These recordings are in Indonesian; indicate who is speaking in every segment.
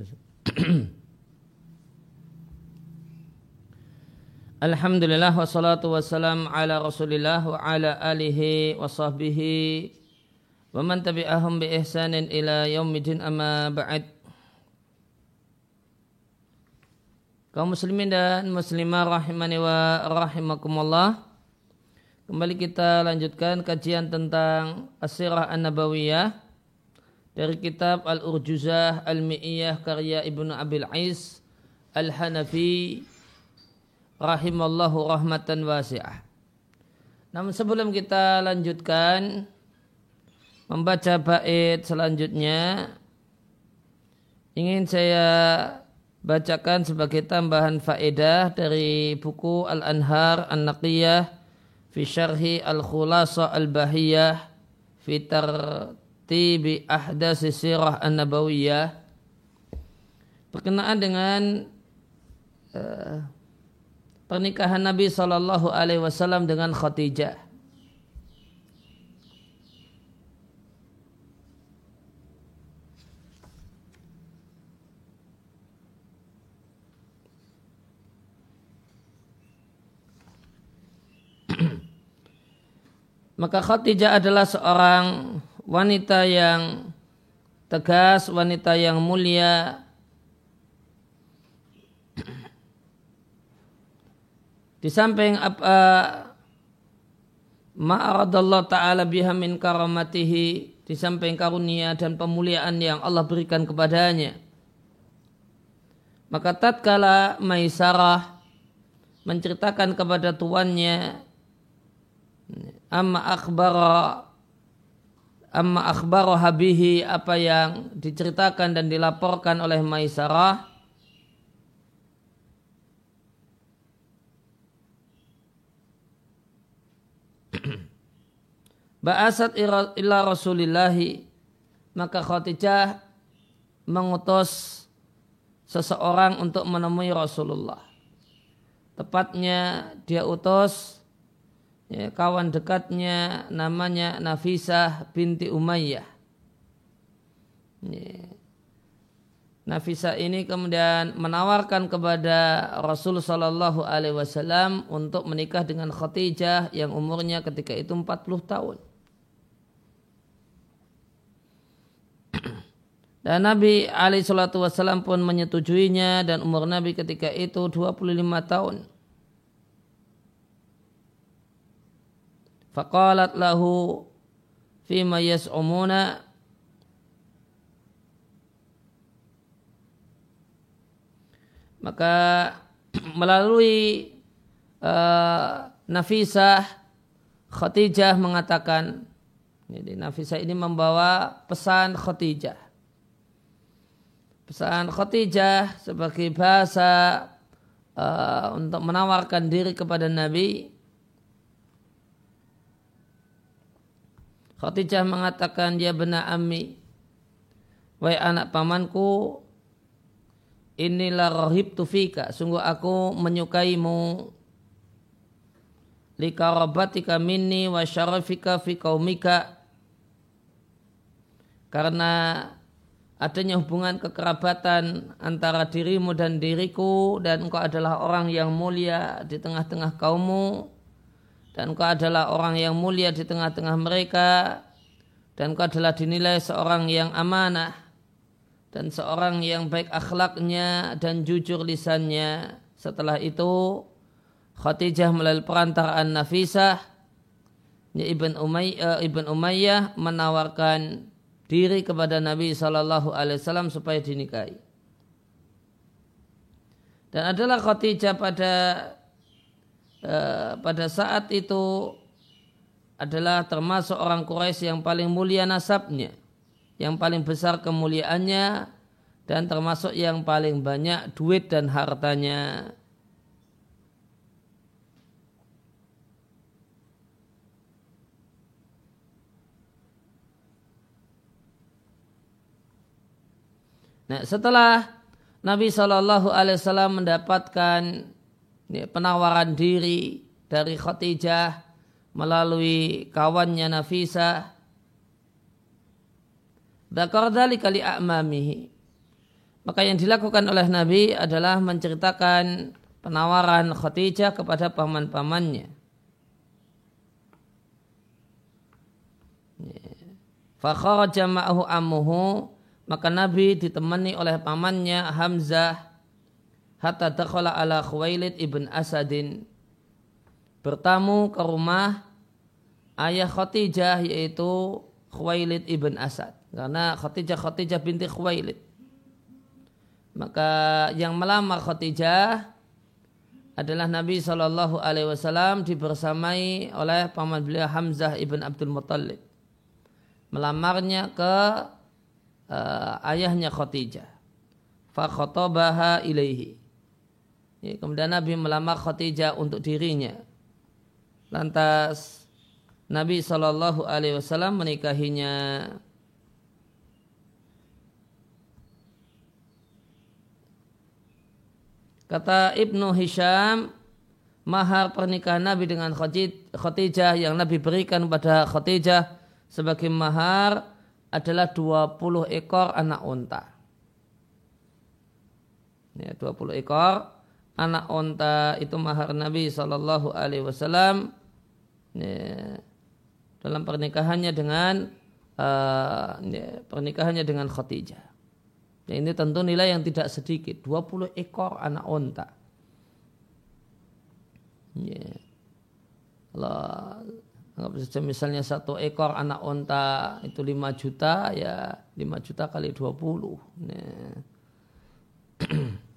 Speaker 1: Alhamdulillah. Wassalatu wassalam ala rasulillah wa ala alihi wa sahbihi wa man tabi'ahum bi ihsanin ila yaumidin amma ba'd. Kaum muslimin dan muslimah rahimani wa rahimakumullah kembali kita lanjutkan kajian tentang asirah an-nabawiyah dari kitab Al-Urjuzah Al-Mi'iyah karya Ibnu Abil Ais Al-Hanafi rahimallahu rahmatan wasi'ah. Namun sebelum kita lanjutkan membaca bait selanjutnya ingin saya bacakan sebagai tambahan faedah dari buku Al-Anhar An-Naqiyah fi syarhi Al-Khulasa Al-Bahiyah fi tartibi ahdasi sirah an-nabawiyah berkenaan dengan uh, pernikahan Nabi Shallallahu Alaihi Wasallam dengan Khadijah. Maka Khadijah adalah seorang wanita yang tegas, wanita yang mulia. Di samping apa ma'aradallah ta'ala biha min karamatihi di samping karunia dan pemuliaan yang Allah berikan kepadanya. Maka tatkala Maisarah menceritakan kepada tuannya amma akhbara amma akhbara habihi apa yang diceritakan dan dilaporkan oleh Maisarah Ba'asat ila Rasulillahi maka Khadijah mengutus seseorang untuk menemui Rasulullah. Tepatnya dia utus ya, kawan dekatnya namanya Nafisah binti Umayyah. Ya. Nafisah ini kemudian menawarkan kepada Rasul Shallallahu Alaihi Wasallam untuk menikah dengan Khadijah yang umurnya ketika itu 40 tahun. Dan Nabi alaihi salatu wasallam pun menyetujuinya dan umur Nabi ketika itu 25 tahun. Faqalat lahu fima yas'umuna. Maka melalui uh, Nafisah Khadijah mengatakan jadi Nafisah ini membawa pesan Khadijah pesan Khadijah sebagai bahasa uh, untuk menawarkan diri kepada Nabi Khadijah mengatakan dia benar ami. Wahai anak pamanku, inilah rohib tufika. Sungguh aku menyukaimu. Likarabatika minni wa syarafika fi kaumika. Karena adanya hubungan kekerabatan antara dirimu dan diriku dan engkau adalah orang yang mulia di tengah-tengah kaummu dan kau adalah orang yang mulia di tengah-tengah mereka dan kau adalah dinilai seorang yang amanah dan seorang yang baik akhlaknya dan jujur lisannya. Setelah itu Khadijah melalui perantaraan Nafisah Ibn Umayyah, Ibn Umayyah menawarkan diri kepada Nabi Shallallahu Alaihi Wasallam supaya dinikahi. Dan adalah Khadijah pada Eh, pada saat itu adalah termasuk orang Quraisy yang paling mulia nasabnya, yang paling besar kemuliaannya, dan termasuk yang paling banyak duit dan hartanya. Nah, setelah Nabi Shallallahu Alaihi Wasallam mendapatkan penawaran diri dari Khadijah melalui kawannya Nafisa. Dakar kali a'mamihi. Maka yang dilakukan oleh Nabi adalah menceritakan penawaran Khadijah kepada paman-pamannya. Fakharaja ma'ahu ammuhu maka Nabi ditemani oleh pamannya Hamzah hatta dakhala ala Khuwailid ibn Asadin bertamu ke rumah ayah Khadijah yaitu Khuwailid ibn Asad karena Khadijah Khadijah binti Khuwailid maka yang melamar Khadijah adalah Nabi Shallallahu Alaihi Wasallam dibersamai oleh paman beliau Hamzah ibn Abdul Muttalib melamarnya ke uh, ayahnya Khadijah. Fakhotobaha ilaihi. Ya, kemudian Nabi melamar Khadijah untuk dirinya. Lantas Nabi Shallallahu Alaihi Wasallam menikahinya. Kata Ibnu Hisham, mahar pernikahan Nabi dengan Khadijah yang Nabi berikan pada Khadijah sebagai mahar adalah 20 ekor anak unta. Ya, 20 ekor anak unta itu mahar Nabi Shallallahu Alaihi Wasallam ya, dalam pernikahannya dengan uh, ya, pernikahannya dengan Khadijah. Ya, ini tentu nilai yang tidak sedikit, 20 ekor anak unta. Ya. Allah Anggap saja misalnya satu ekor anak onta itu 5 juta, ya 5 juta kali 20. Nah.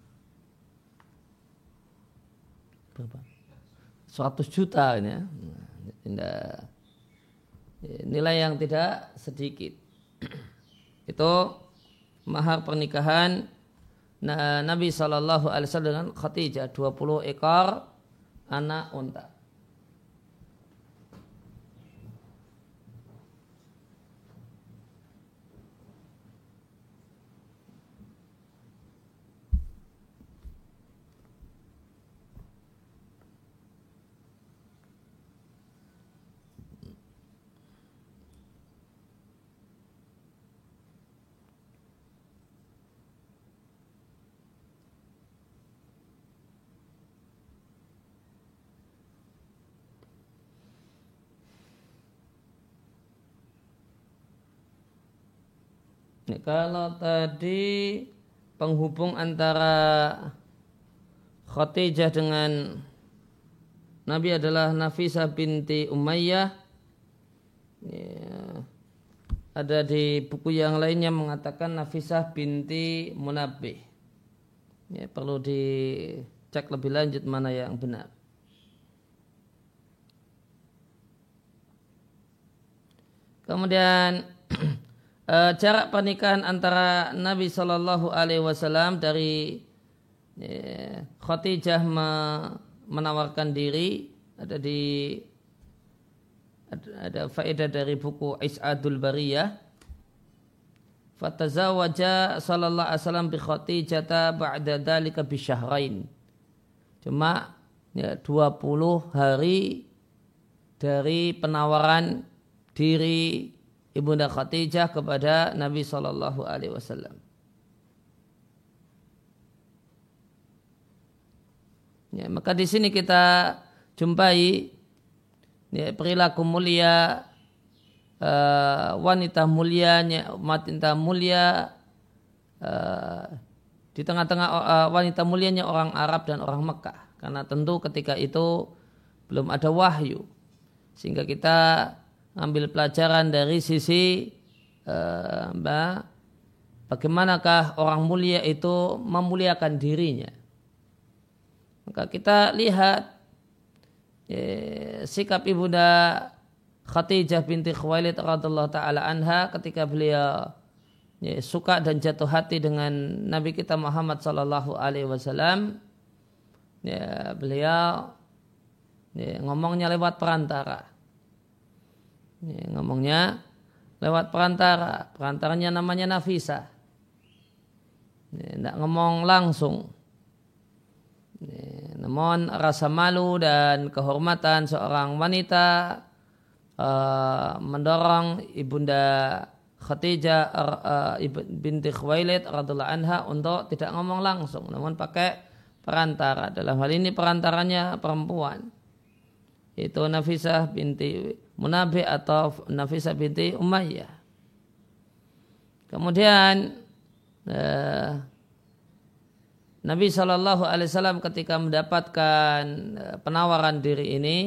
Speaker 1: Berapa? 100 juta ini ya. Tidak, nilai yang tidak sedikit. itu mahar pernikahan Nabi Shallallahu Alaihi Wasallam dengan Khadijah 20 ekor anak unta. Ya, kalau tadi penghubung antara Khadijah dengan Nabi adalah Nafisah binti Umayyah. Ya, ada di buku yang lainnya mengatakan Nafisah binti Munabih. Ya, perlu dicek lebih lanjut mana yang benar. Kemudian uh, jarak pernikahan antara Nabi Shallallahu Alaihi Wasallam dari ya, Khadijah me, menawarkan diri ada di ada, ada faedah dari buku Is'adul Bariyah Fatazawaja sallallahu alaihi wasallam bi Khadijah ba'da dalika bi syahrain. Cuma ya 20 hari dari penawaran diri Ibunda Khadijah kepada Nabi Shallallahu Alaihi Wasallam. Ya, maka di sini kita jumpai ya, perilaku mulia uh, wanita mulianya wanita mulia uh, di tengah-tengah uh, wanita mulianya orang Arab dan orang Mekah karena tentu ketika itu belum ada wahyu sehingga kita ambil pelajaran dari sisi uh, mbak bagaimanakah orang mulia itu memuliakan dirinya. Maka kita lihat eh, sikap ibunda Khadijah binti Khuwailid radhiallahu taala anha ketika beliau ya, suka dan jatuh hati dengan Nabi kita Muhammad sallallahu alaihi wasallam ya, beliau ya, ngomongnya lewat perantara ini ngomongnya lewat perantara. Perantaranya namanya Nafisa. Tidak ngomong langsung. Ini, namun rasa malu dan kehormatan seorang wanita uh, mendorong ibunda Khadijah uh, binti Khuwailid radhiallahu anha untuk tidak ngomong langsung namun pakai perantara dalam hal ini perantaranya perempuan itu Nafisah binti Munabi atau Nafisah binti Umayyah kemudian uh, Nabi Shallallahu Alaihi Wasallam ketika mendapatkan uh, penawaran diri ini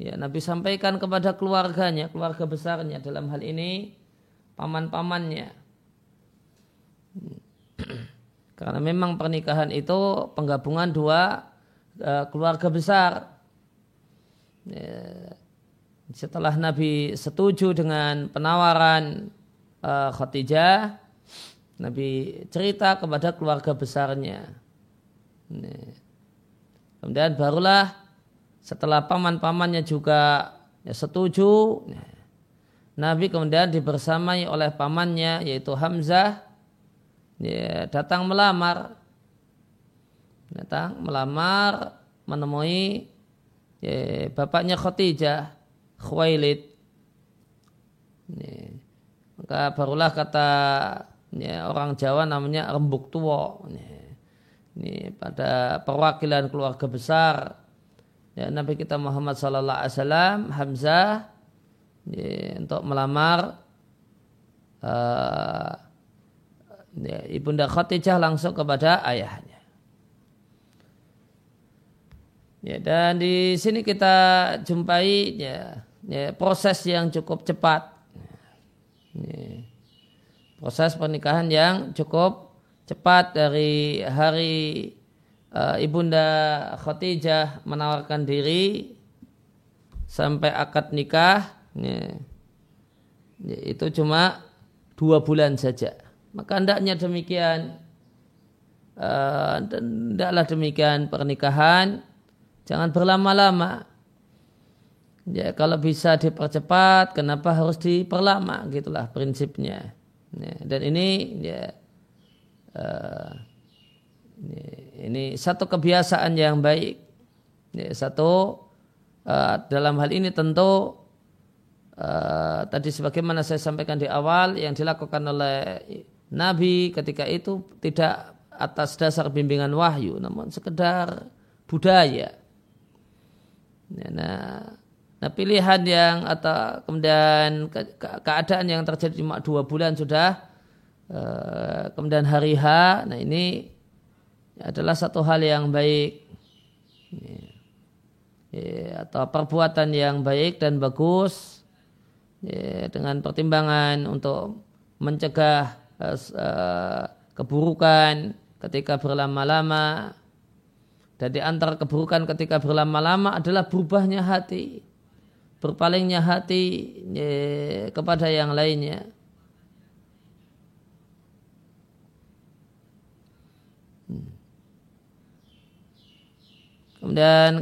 Speaker 1: ya Nabi sampaikan kepada keluarganya keluarga besarnya dalam hal ini paman-pamannya. Karena memang pernikahan itu penggabungan dua uh, keluarga besar. Ya, setelah Nabi setuju dengan penawaran uh, Khadijah, Nabi cerita kepada keluarga besarnya. Ya. Kemudian barulah setelah paman-pamannya juga ya, setuju, Nabi kemudian dibersamai oleh pamannya yaitu Hamzah datang melamar datang melamar menemui ya, bapaknya Khadijah Khuwailid ya, maka barulah kata ya, orang Jawa namanya rembuk tua ya, ini pada perwakilan keluarga besar ya, Nabi kita Muhammad Sallallahu Alaihi Wasallam Hamzah ya, untuk melamar uh, ya, ibunda Khadijah langsung kepada ayahnya. Ya, dan di sini kita jumpai ya, ya proses yang cukup cepat. Ya, proses pernikahan yang cukup cepat dari hari uh, ibunda Khadijah menawarkan diri sampai akad nikah Ya. ya. Itu cuma dua bulan saja. Maka hendaknya demikian. Uh, demikian pernikahan. Jangan berlama-lama. Ya, kalau bisa dipercepat, kenapa harus diperlama? Gitulah prinsipnya. Ya, dan ini ya, uh, ini satu kebiasaan yang baik. Ya, satu uh, dalam hal ini tentu uh, tadi sebagaimana saya sampaikan di awal yang dilakukan oleh Nabi ketika itu tidak atas dasar bimbingan wahyu namun sekedar budaya. Ya, nah, nah pilihan yang atau kemudian ke, ke, keadaan yang terjadi cuma dua bulan sudah uh, kemudian hari H, nah ini adalah satu hal yang baik. Ya, ya, atau perbuatan yang baik dan bagus ya, dengan pertimbangan untuk mencegah uh, keburukan ketika berlama-lama dan di antara keburukan ketika berlama-lama adalah berubahnya hati berpalingnya hati ya, kepada yang lainnya hmm. kemudian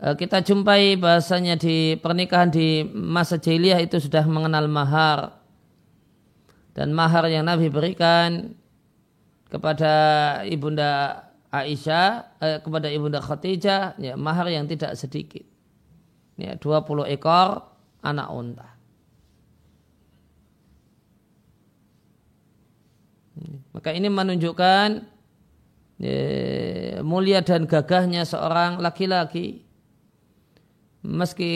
Speaker 1: Eh, kita jumpai bahasanya di pernikahan di masa jahiliyah itu sudah mengenal mahar dan mahar yang Nabi berikan kepada ibunda Aisyah eh, kepada ibunda Khadijah ya mahar yang tidak sedikit. Ya 20 ekor anak unta. Maka ini menunjukkan ya, mulia dan gagahnya seorang laki-laki. Meski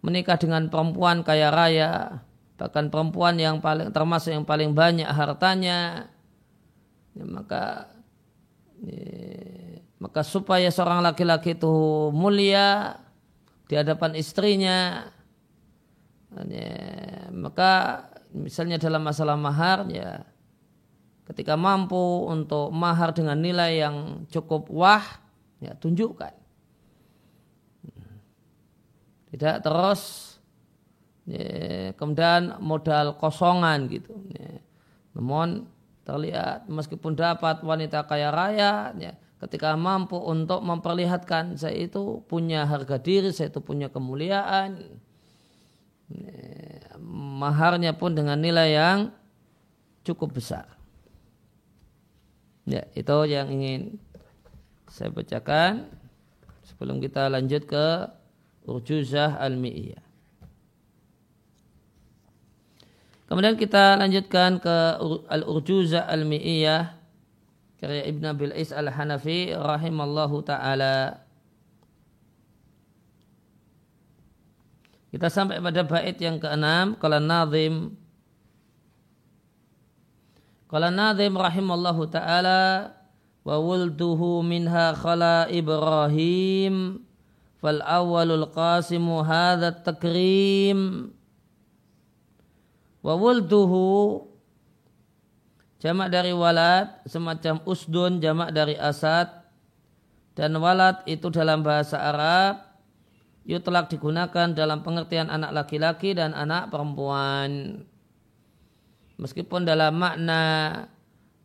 Speaker 1: menikah dengan perempuan kaya raya, bahkan perempuan yang paling termasuk yang paling banyak hartanya, ya, maka maka supaya seorang laki-laki itu mulia di hadapan istrinya, ya, maka misalnya dalam masalah mahar ya ketika mampu untuk mahar dengan nilai yang cukup wah ya tunjukkan tidak terus ya, kemudian modal kosongan gitu. Ya. Namun terlihat meskipun dapat wanita kaya raya, ya, ketika mampu untuk memperlihatkan saya itu punya harga diri, saya itu punya kemuliaan, ya, maharnya pun dengan nilai yang cukup besar. Ya, itu yang ingin saya bacakan sebelum kita lanjut ke Urjuzah al-Mi'iyah. Kemudian kita lanjutkan ke Al-Urjuza Al-Mi'iyah karya Ibn Abil Is Al-Hanafi rahimallahu taala. Kita sampai pada bait yang keenam, kala nazim Kala nazim rahimallahu taala wa wulduhu minha khala Ibrahim fal awwalul qasimu hadha takrim wa wulduhu jamak dari walad semacam usdun jamak dari asad dan walad itu dalam bahasa Arab yutlak digunakan dalam pengertian anak laki-laki dan anak perempuan. Meskipun dalam makna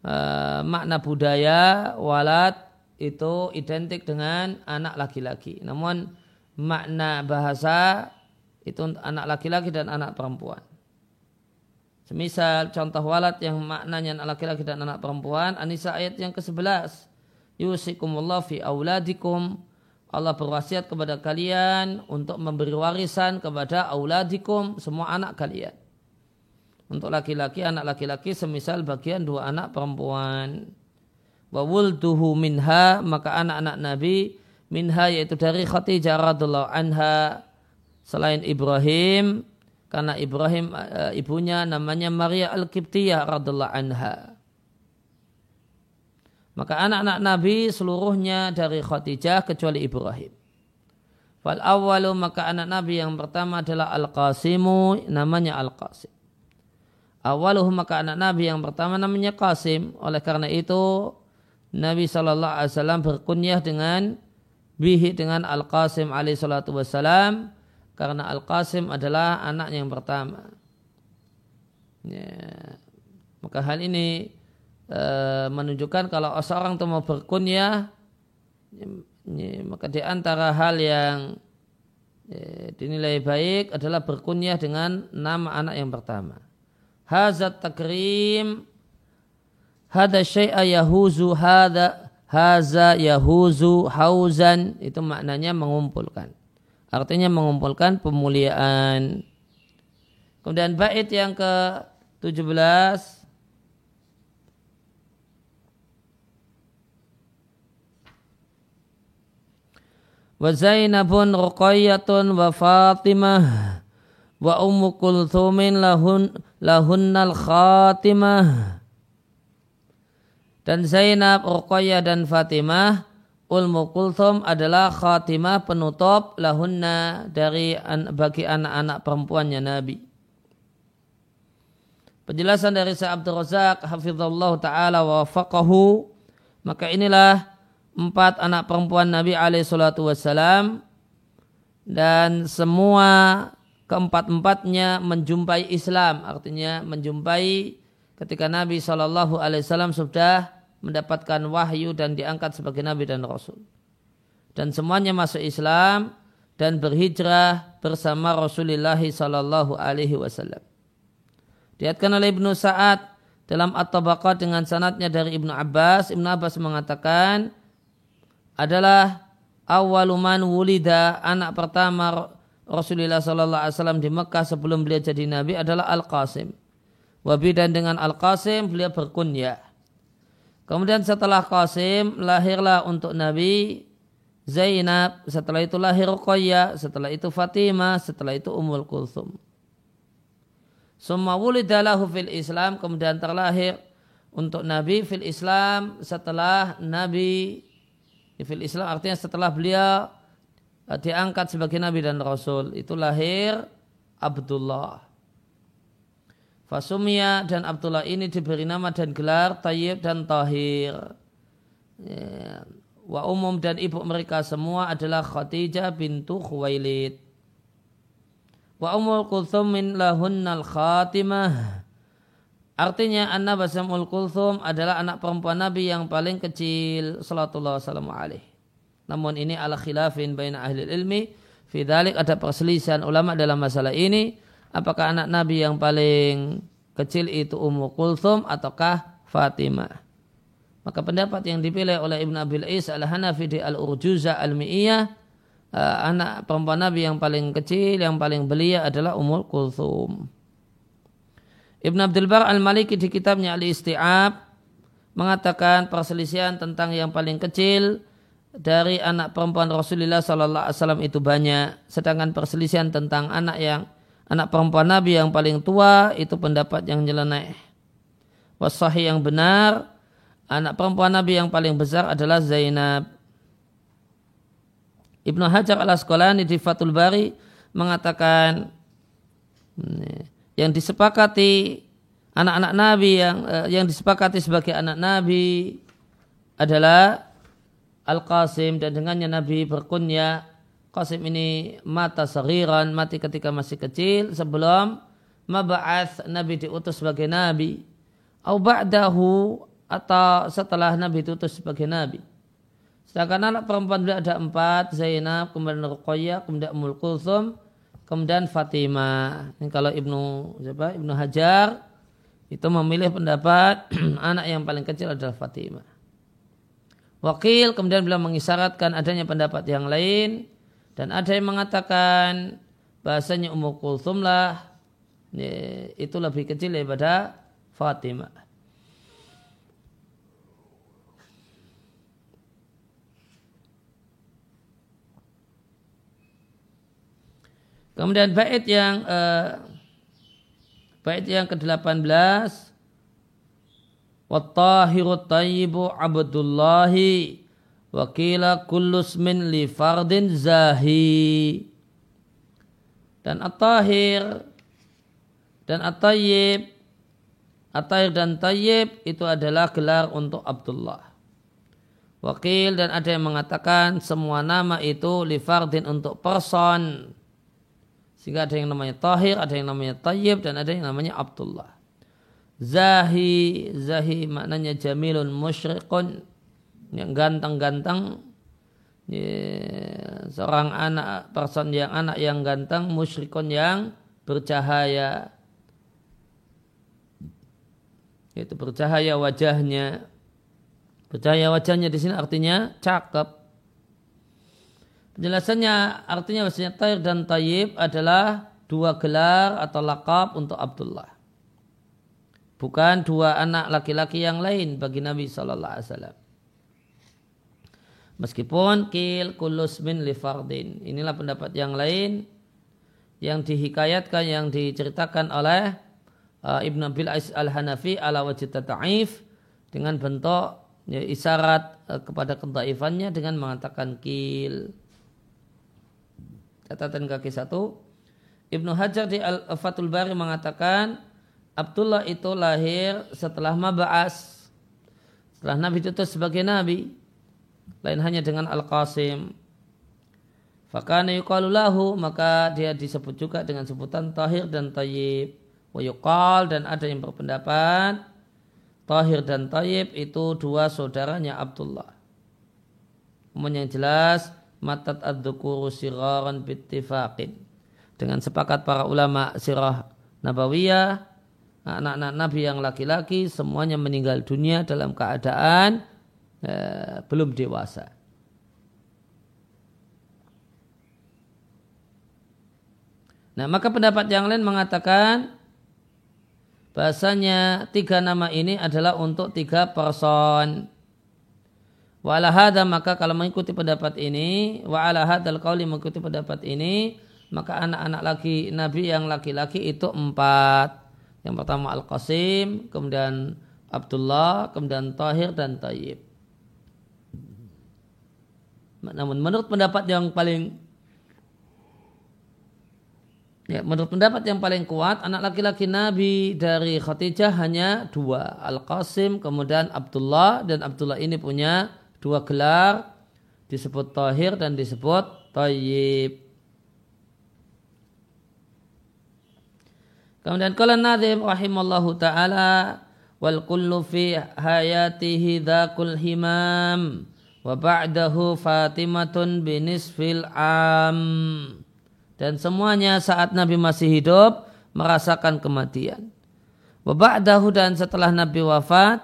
Speaker 1: uh, makna budaya walad itu identik dengan anak laki-laki. Namun makna bahasa itu anak laki-laki dan anak perempuan. Semisal contoh walad yang maknanya anak laki-laki dan anak perempuan, Anisa ayat yang ke-11. Yusikumullah fi auladikum Allah berwasiat kepada kalian untuk memberi warisan kepada auladikum semua anak kalian. Untuk laki-laki, anak laki-laki semisal bagian dua anak perempuan. Wa wulduhu minha, maka anak-anak Nabi minha yaitu dari Khadijah radhiallahu anha selain Ibrahim karena Ibrahim e, ibunya namanya Maria Al-Qibtiyah radhiallahu anha. Maka anak-anak Nabi seluruhnya dari Khadijah kecuali Ibrahim. Fal awalu maka anak Nabi yang pertama adalah Al-Qasimu namanya Al-Qasim. Awaluhu maka anak Nabi yang pertama namanya Qasim. Oleh karena itu Nabi SAW berkunyah dengan bihi dengan Al-Qasim alaihi salatu wassalam karena Al-Qasim adalah anak yang pertama. Ya. Maka hal ini e, menunjukkan kalau seorang itu mau berkunyah ya, maka di antara hal yang e, dinilai baik adalah berkunyah dengan nama anak yang pertama. Hazat takrim hada syai'a yahuzu hada haza yahuzu hauzan itu maknanya mengumpulkan. Artinya mengumpulkan pemuliaan. Kemudian bait yang ke 17 wa Zainabun Ruqayyatun wa Fatimah wa Ummu Kulthumin lahun lahunnal khatimah dan Zainab, Ruqayyah dan Fatimah Ulmu Kulthum adalah khatimah penutup lahunna dari bagi anak-anak perempuannya Nabi. Penjelasan dari Sa'ab Abdul Razak hafizallahu taala wa faqahu maka inilah empat anak perempuan Nabi alaihissalatu wassalam dan semua keempat-empatnya menjumpai Islam artinya menjumpai ketika Nabi Shallallahu Alaihi Wasallam sudah mendapatkan wahyu dan diangkat sebagai Nabi dan Rasul dan semuanya masuk Islam dan berhijrah bersama Rasulullah Shallallahu Alaihi Wasallam. Diatkan oleh Ibnu Sa'ad dalam At-Tabaqat dengan sanatnya dari Ibnu Abbas. Ibnu Abbas mengatakan adalah awaluman wulida anak pertama Rasulullah Sallallahu Alaihi Wasallam di Mekah sebelum beliau jadi nabi adalah Al Qasim. Wabi dan dengan Al Qasim beliau berkunyah. Kemudian setelah Qasim lahirlah untuk Nabi Zainab, setelah itu lahir Ruqayyah, setelah itu Fatimah, setelah itu Ummul Kulthum. Summa wulidalahu fil Islam, kemudian terlahir untuk Nabi fil Islam setelah Nabi. Fil Islam artinya setelah beliau uh, diangkat sebagai nabi dan rasul. Itu lahir Abdullah. Fasumia dan Abdullah ini diberi nama dan gelar Tayyib dan Tahir. Ya. Wa umum dan ibu mereka semua adalah Khadijah bintu Khuwailid. Wa umul kulthum min lahunnal khatimah. Artinya Anna Basamul Kulthum adalah anak perempuan Nabi yang paling kecil Salatullah wassalamu alaih. Namun ini ala khilafin baina ahli ilmi. Fidalik ada perselisihan ulama dalam masalah ini. Apakah anak Nabi yang paling kecil itu Ummu Kulthum ataukah Fatimah. Maka pendapat yang dipilih oleh Ibn Abil Is al-Hanafi di Al-Urjuza al-Mi'iyah eh, anak perempuan Nabi yang paling kecil, yang paling belia adalah Ummul Kulthum. Ibn Abdul Bar al-Maliki di kitabnya Al-Isti'ab mengatakan perselisihan tentang yang paling kecil dari anak perempuan Rasulullah Sallallahu Alaihi Wasallam itu banyak, sedangkan perselisihan tentang anak yang anak perempuan Nabi yang paling tua itu pendapat yang nyeleneh. Wasahi yang benar, anak perempuan Nabi yang paling besar adalah Zainab. Ibnu Hajar al Asqalani di Fatul Bari mengatakan yang disepakati anak-anak Nabi yang eh, yang disepakati sebagai anak Nabi adalah Al Qasim dan dengannya Nabi berkunya Qasim ini mata sagiran mati ketika masih kecil sebelum mab'ath Nabi diutus sebagai Nabi au ba'dahu atau setelah Nabi diutus sebagai Nabi. Sedangkan anak perempuan beliau ada empat, Zainab, kemudian Ruqayyah, kemudian Ummul Kulthum, kemudian Fatimah. Ini kalau Ibnu siapa? Ibnu Hajar itu memilih pendapat anak yang paling kecil adalah Fatimah. Wakil kemudian beliau mengisyaratkan adanya pendapat yang lain dan ada yang mengatakan bahasanya Ummu Kulthum lah itu lebih kecil daripada Fatimah. Kemudian bait yang uh, bait yang ke-18 Wattahiru tayyibu abdullahi Wakila kullus min li fardin zahi. Dan at-tahir Dan at-tayyib At-tahir dan tayyib itu adalah gelar untuk Abdullah. Wakil dan ada yang mengatakan semua nama itu li fardin untuk person. Sehingga ada yang namanya Tahir, ada yang namanya Tayyib, dan ada yang namanya Abdullah. Zahi, Zahi maknanya jamilun musyrikun, yang ganteng-ganteng, ya, seorang anak, person yang anak yang ganteng, musyrikun yang bercahaya. Itu bercahaya wajahnya. Bercahaya wajahnya di sini artinya cakep. Penjelasannya artinya bahasanya Tair dan Tayyib adalah dua gelar atau lakab untuk Abdullah. Bukan dua anak laki-laki yang lain bagi Nabi Sallallahu Alaihi Wasallam. Meskipun kil kulus min lifardin. Inilah pendapat yang lain yang dihikayatkan, yang diceritakan oleh uh, Ibn Abil Ais al-Hanafi ala wajib ta'if dengan bentuk ya, isyarat uh, kepada kedaifannya dengan mengatakan kil. Catatan kaki satu. Ibnu Hajar di Al-Fatul Bari mengatakan Abdullah itu lahir setelah Mab'as setelah Nabi itu sebagai Nabi lain hanya dengan Al-Qasim. Fakana yukalulahu maka dia disebut juga dengan sebutan Tahir dan Tayyib. Wa dan ada yang berpendapat Tahir dan Tayyib itu dua saudaranya Abdullah. Namun yang jelas matat ad-dukuru siraran bittifaqin. Dengan sepakat para ulama sirah nabawiyah, anak-anak Nabi yang laki-laki semuanya meninggal dunia dalam keadaan eh, belum dewasa. Nah, maka pendapat yang lain mengatakan bahasanya tiga nama ini adalah untuk tiga person. Wa ala maka kalau mengikuti pendapat ini, wa ala mengikuti pendapat ini, maka anak-anak laki Nabi yang laki-laki itu empat. Yang pertama Al-Qasim, kemudian Abdullah, kemudian Tahir dan Tayyib. Namun menurut pendapat yang paling Ya, menurut pendapat yang paling kuat, anak laki-laki Nabi dari Khadijah hanya dua. Al-Qasim, kemudian Abdullah, dan Abdullah ini punya dua gelar disebut tahir dan disebut tayyib. Kemudian kala Nadim rahimallahu taala wal kullu fi hayatihi dzakul himam wa ba'dahu Fatimatun binisfil am. Dan semuanya saat Nabi masih hidup merasakan kematian. Wa ba'dahu dan setelah Nabi wafat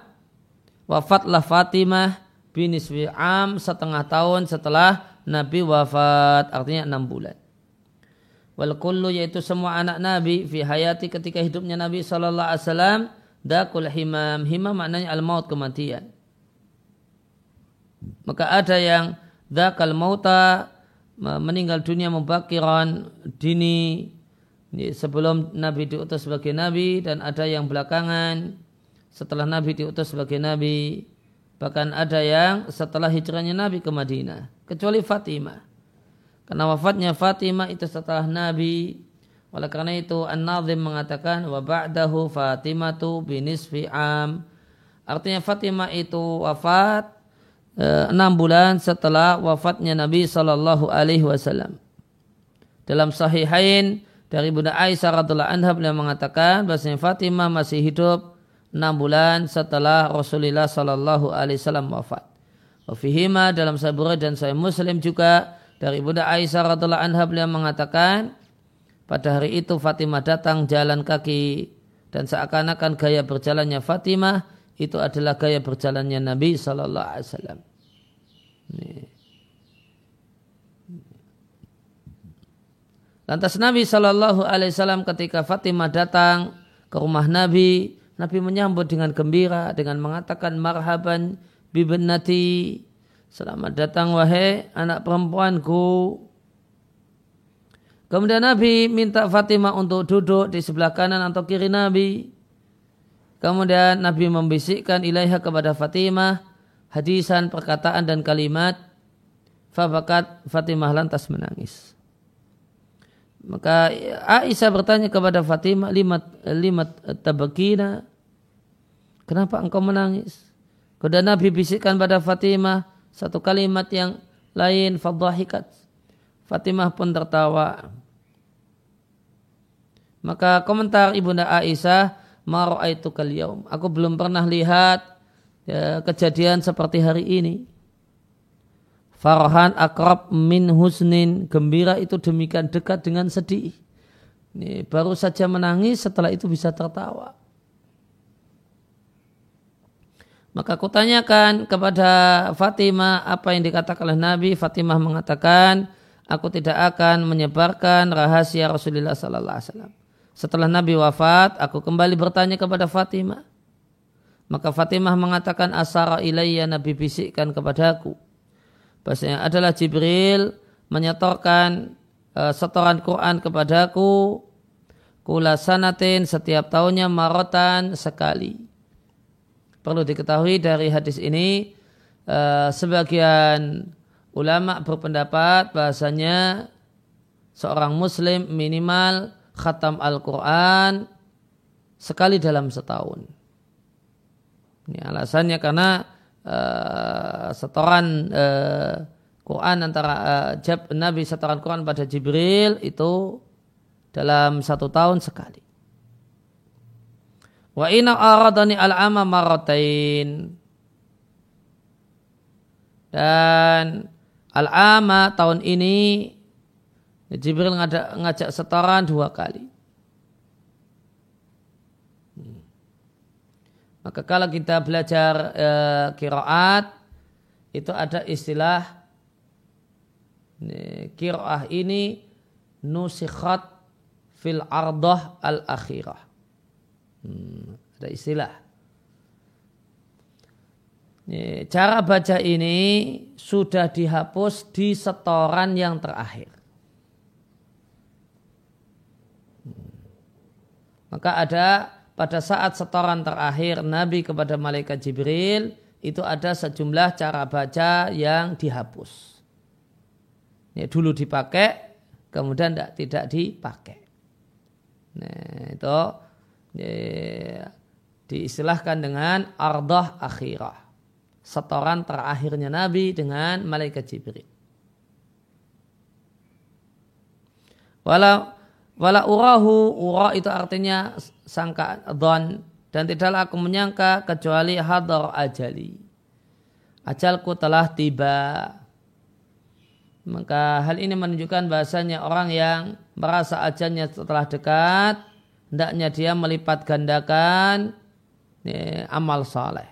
Speaker 1: wafatlah Fatimah biniswi am setengah tahun setelah Nabi wafat artinya enam bulan. wal kullu yaitu semua anak Nabi fi hayati ketika hidupnya Nabi wasallam dakul himam himam maknanya al maut kematian maka ada yang dakal mauta meninggal dunia mubakiran dini sebelum Nabi diutus sebagai Nabi dan ada yang belakangan setelah Nabi diutus sebagai Nabi bahkan ada yang setelah hijrahnya Nabi ke Madinah kecuali Fatimah karena wafatnya Fatimah itu setelah Nabi. Oleh karena itu An-Nazim mengatakan wa ba'dahu Fatimatu binisfi am. Artinya Fatimah itu wafat enam bulan setelah wafatnya Nabi Shallallahu Alaihi Wasallam. Dalam Sahihain dari Bunda Aisyah radhiallahu anha beliau mengatakan bahwasanya Fatimah masih hidup enam bulan setelah Rasulullah Shallallahu Alaihi Wasallam wafat. Wafihima dalam Sahih dan Sahih Muslim juga dari Bunda Aisyah radhiallahu anha beliau mengatakan pada hari itu Fatimah datang jalan kaki dan seakan-akan gaya berjalannya Fatimah itu adalah gaya berjalannya Nabi Sallallahu Alaihi Wasallam. Lantas Nabi Shallallahu Alaihi Wasallam ketika Fatimah datang ke rumah Nabi, Nabi menyambut dengan gembira dengan mengatakan marhaban bibnati Selamat datang wahai anak perempuanku. Kemudian Nabi minta Fatimah untuk duduk di sebelah kanan atau kiri Nabi. Kemudian Nabi membisikkan ilaiha kepada Fatimah hadisan, perkataan dan kalimat. Fabakat Fatimah lantas menangis. Maka Aisyah bertanya kepada Fatimah limat limat tabakina. Kenapa engkau menangis? Kemudian Nabi bisikkan pada Fatimah, satu kalimat yang lain fadhahikat. Fatimah pun tertawa. Maka komentar Ibunda Aisyah, "Ma ra'aitu kal yaum." Aku belum pernah lihat ya, kejadian seperti hari ini. Farhan akrab min husnin. Gembira itu demikian dekat dengan sedih. Ini baru saja menangis setelah itu bisa tertawa. Maka kutanyakan kepada Fatimah apa yang dikatakan oleh Nabi. Fatimah mengatakan, aku tidak akan menyebarkan rahasia Rasulullah Sallallahu Alaihi Wasallam. Setelah Nabi wafat, aku kembali bertanya kepada Fatimah. Maka Fatimah mengatakan asara ilayya Nabi bisikkan kepadaku. Bahasanya adalah Jibril menyetorkan uh, setoran Quran kepadaku kula sanatin setiap tahunnya marotan sekali perlu diketahui dari hadis ini uh, sebagian ulama berpendapat bahasanya seorang muslim minimal khatam Al-Quran sekali dalam setahun. Ini alasannya karena uh, setoran uh, Quran antara uh, Jab, Nabi setoran Quran pada Jibril itu dalam satu tahun sekali. Wa ina aradani al-ama maratain. Dan al-ama tahun ini Jibril ngajak, ngajak setoran dua kali. Maka kalau kita belajar e, kiraat itu ada istilah kiraah ini nusikhat fil ardah al akhirah. Hmm, ada istilah. Cara baca ini sudah dihapus di setoran yang terakhir. Maka ada pada saat setoran terakhir Nabi kepada malaikat Jibril itu ada sejumlah cara baca yang dihapus. Ini dulu dipakai, kemudian tidak, tidak dipakai. Nah, itu ya, diistilahkan dengan ardah akhirah. Setoran terakhirnya Nabi dengan malaikat Jibril. Walau wala urahu ura itu artinya sangka don dan tidaklah aku menyangka kecuali hadar ajali. Ajalku telah tiba. Maka hal ini menunjukkan bahasanya orang yang merasa ajalnya telah dekat hendaknya dia melipat gandakan ya, amal saleh.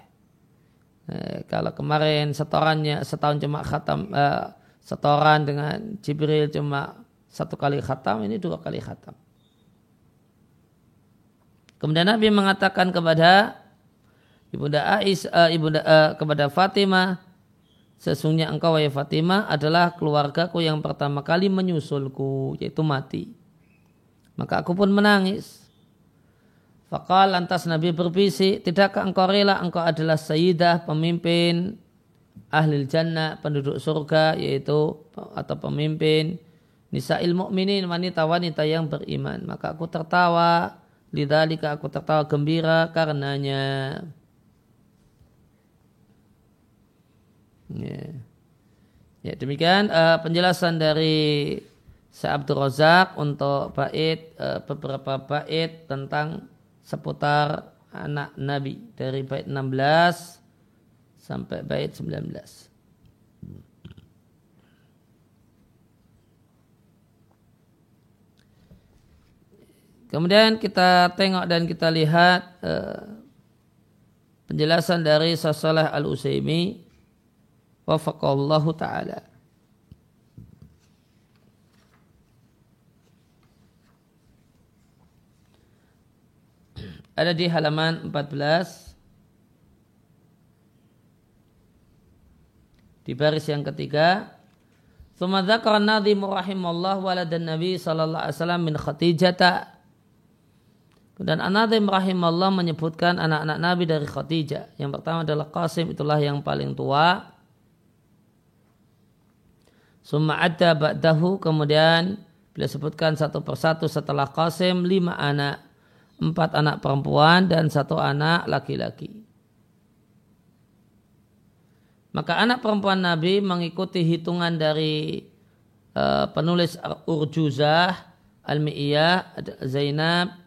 Speaker 1: Ya, kalau kemarin setorannya setahun cuma khatam uh, setoran dengan Jibril cuma satu kali khatam ini dua kali khatam. Kemudian Nabi mengatakan kepada ibunda Ais, uh, ibunda uh, kepada Fatimah, sesungguhnya engkau wahai Fatimah adalah keluargaku yang pertama kali menyusulku, yaitu mati. Maka aku pun menangis. Fakal lantas Nabi berbisik, tidakkah engkau rela engkau adalah sayyidah, pemimpin ahli jannah, penduduk surga, yaitu atau pemimpin Nisa'il mu'minin wanita-wanita yang beriman. Maka aku tertawa. Lidhalika aku tertawa gembira karenanya. Ya, ya demikian uh, penjelasan dari Syekh Abdul Razak untuk bait uh, beberapa bait tentang seputar anak Nabi dari bait 16 sampai bait 19. Kemudian kita tengok dan kita lihat uh, penjelasan dari Sasalah Al-Usaimi wafaqallahu taala. Ada di halaman 14 di baris yang ketiga Thumma dzakara an-nadhim rahimallahu waladan Nabi sallallahu alaihi wasallam min Khadijah dan Anadim rahimahullah menyebutkan anak-anak Nabi dari Khadijah. Yang pertama adalah Qasim, itulah yang paling tua. Summa adda ba'dahu, kemudian bila sebutkan satu persatu setelah Qasim, lima anak. Empat anak perempuan dan satu anak laki-laki. Maka anak perempuan Nabi mengikuti hitungan dari uh, penulis Urjuzah, Al-Mi'iyah, Zainab,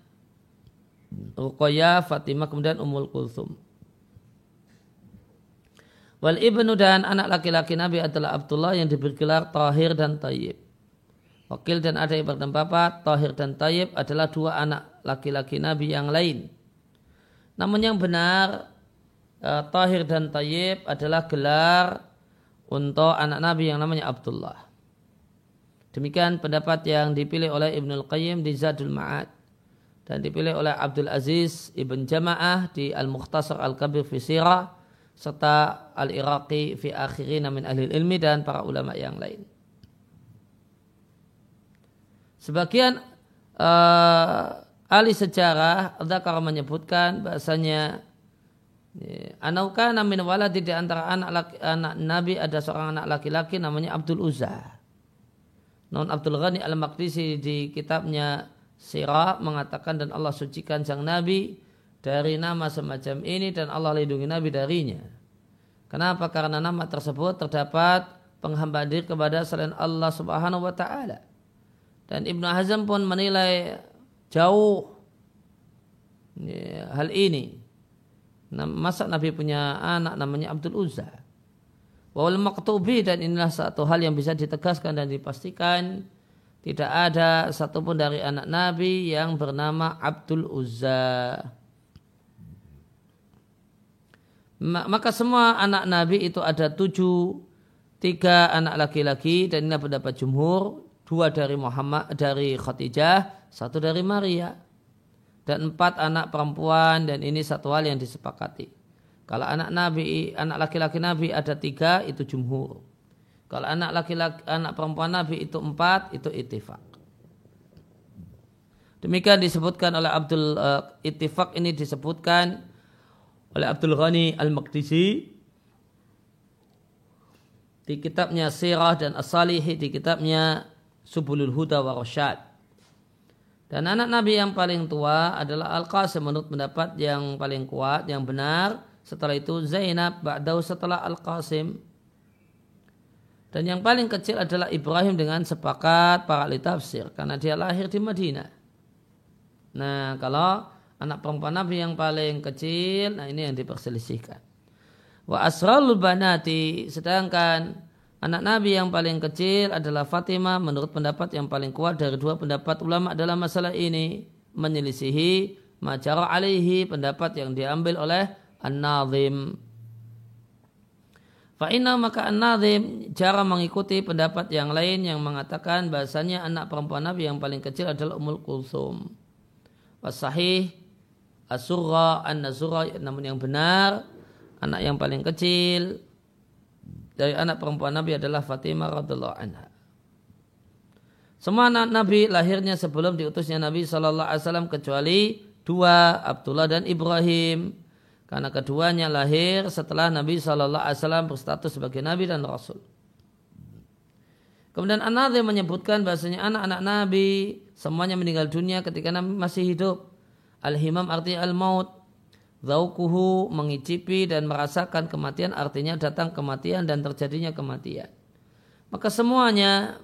Speaker 1: Ruqayyah, Fatimah, kemudian Ummul Kulthum. Wal ibnu dan anak laki-laki Nabi adalah Abdullah yang diberi gelar Tahir dan Tayyib. Wakil dan ada yang berpendapat Tahir dan Tayyib adalah dua anak laki-laki Nabi yang lain. Namun yang benar eh, Tahir dan Tayyib adalah gelar untuk anak Nabi yang namanya Abdullah. Demikian pendapat yang dipilih oleh Ibnul Qayyim di Zadul Ma'ad dan dipilih oleh Abdul Aziz Ibn Jama'ah di Al-Mukhtasar Al-Kabir fi Sirah serta Al-Iraqi fi akhirina min ahli ilmi dan para ulama yang lain. Sebagian uh, ahli sejarah Dzakar menyebutkan bahasanya Anaukana min waladi di antara anak laki, anak Nabi ada seorang anak laki-laki namanya Abdul Uzza. Non Abdul Ghani Al-Maqdisi di kitabnya Sirah mengatakan dan Allah sucikan sang Nabi dari nama semacam ini dan Allah lindungi Nabi darinya. Kenapa? Karena nama tersebut terdapat penghambaan diri kepada selain Allah Subhanahu wa taala. Dan Ibnu Hazm pun menilai jauh ya, hal ini. Masa Nabi punya anak namanya Abdul Uzza. Wal maktubi dan inilah satu hal yang bisa ditegaskan dan dipastikan tidak ada satupun dari anak Nabi yang bernama Abdul Uzza. Maka semua anak Nabi itu ada tujuh, tiga anak laki-laki dan ini pendapat jumhur, dua dari Muhammad dari Khadijah, satu dari Maria dan empat anak perempuan dan ini satu hal yang disepakati. Kalau anak Nabi, anak laki-laki Nabi ada tiga itu jumhur. Kalau anak laki-laki, anak perempuan Nabi itu empat, itu itifak. Demikian disebutkan oleh Abdul uh, Ittifaq ini disebutkan oleh Abdul Ghani Al-Maqdisi di kitabnya Sirah dan As-Salihi di kitabnya Subulul Huda wa Rasyad. Dan anak Nabi yang paling tua adalah Al-Qasim menurut pendapat yang paling kuat, yang benar. Setelah itu Zainab, Ba'dahu setelah Al-Qasim. Dan yang paling kecil adalah Ibrahim dengan sepakat para ahli tafsir karena dia lahir di Madinah. Nah, kalau anak perempuan Nabi yang paling kecil, nah ini yang diperselisihkan. Wa asralul banati, sedangkan anak Nabi yang paling kecil adalah Fatimah menurut pendapat yang paling kuat dari dua pendapat ulama dalam masalah ini menyelisihi majara alaihi pendapat yang diambil oleh An-Nazim Fa'inna maka an-nazim cara mengikuti pendapat yang lain yang mengatakan bahasanya anak perempuan Nabi yang paling kecil adalah Ummul Kulsum. Wasahih asurra an-nazura namun yang benar anak yang paling kecil dari anak perempuan Nabi adalah Fatimah radhiallahu anha. Semua anak Nabi lahirnya sebelum diutusnya Nabi Shallallahu Alaihi Wasallam kecuali dua Abdullah dan Ibrahim karena keduanya lahir setelah Nabi Shallallahu Alaihi Wasallam berstatus sebagai Nabi dan Rasul. Kemudian an menyebutkan bahasanya anak-anak Nabi semuanya meninggal dunia ketika Nabi masih hidup. Al-himam artinya al-maut. Zaukuhu mengicipi dan merasakan kematian artinya datang kematian dan terjadinya kematian. Maka semuanya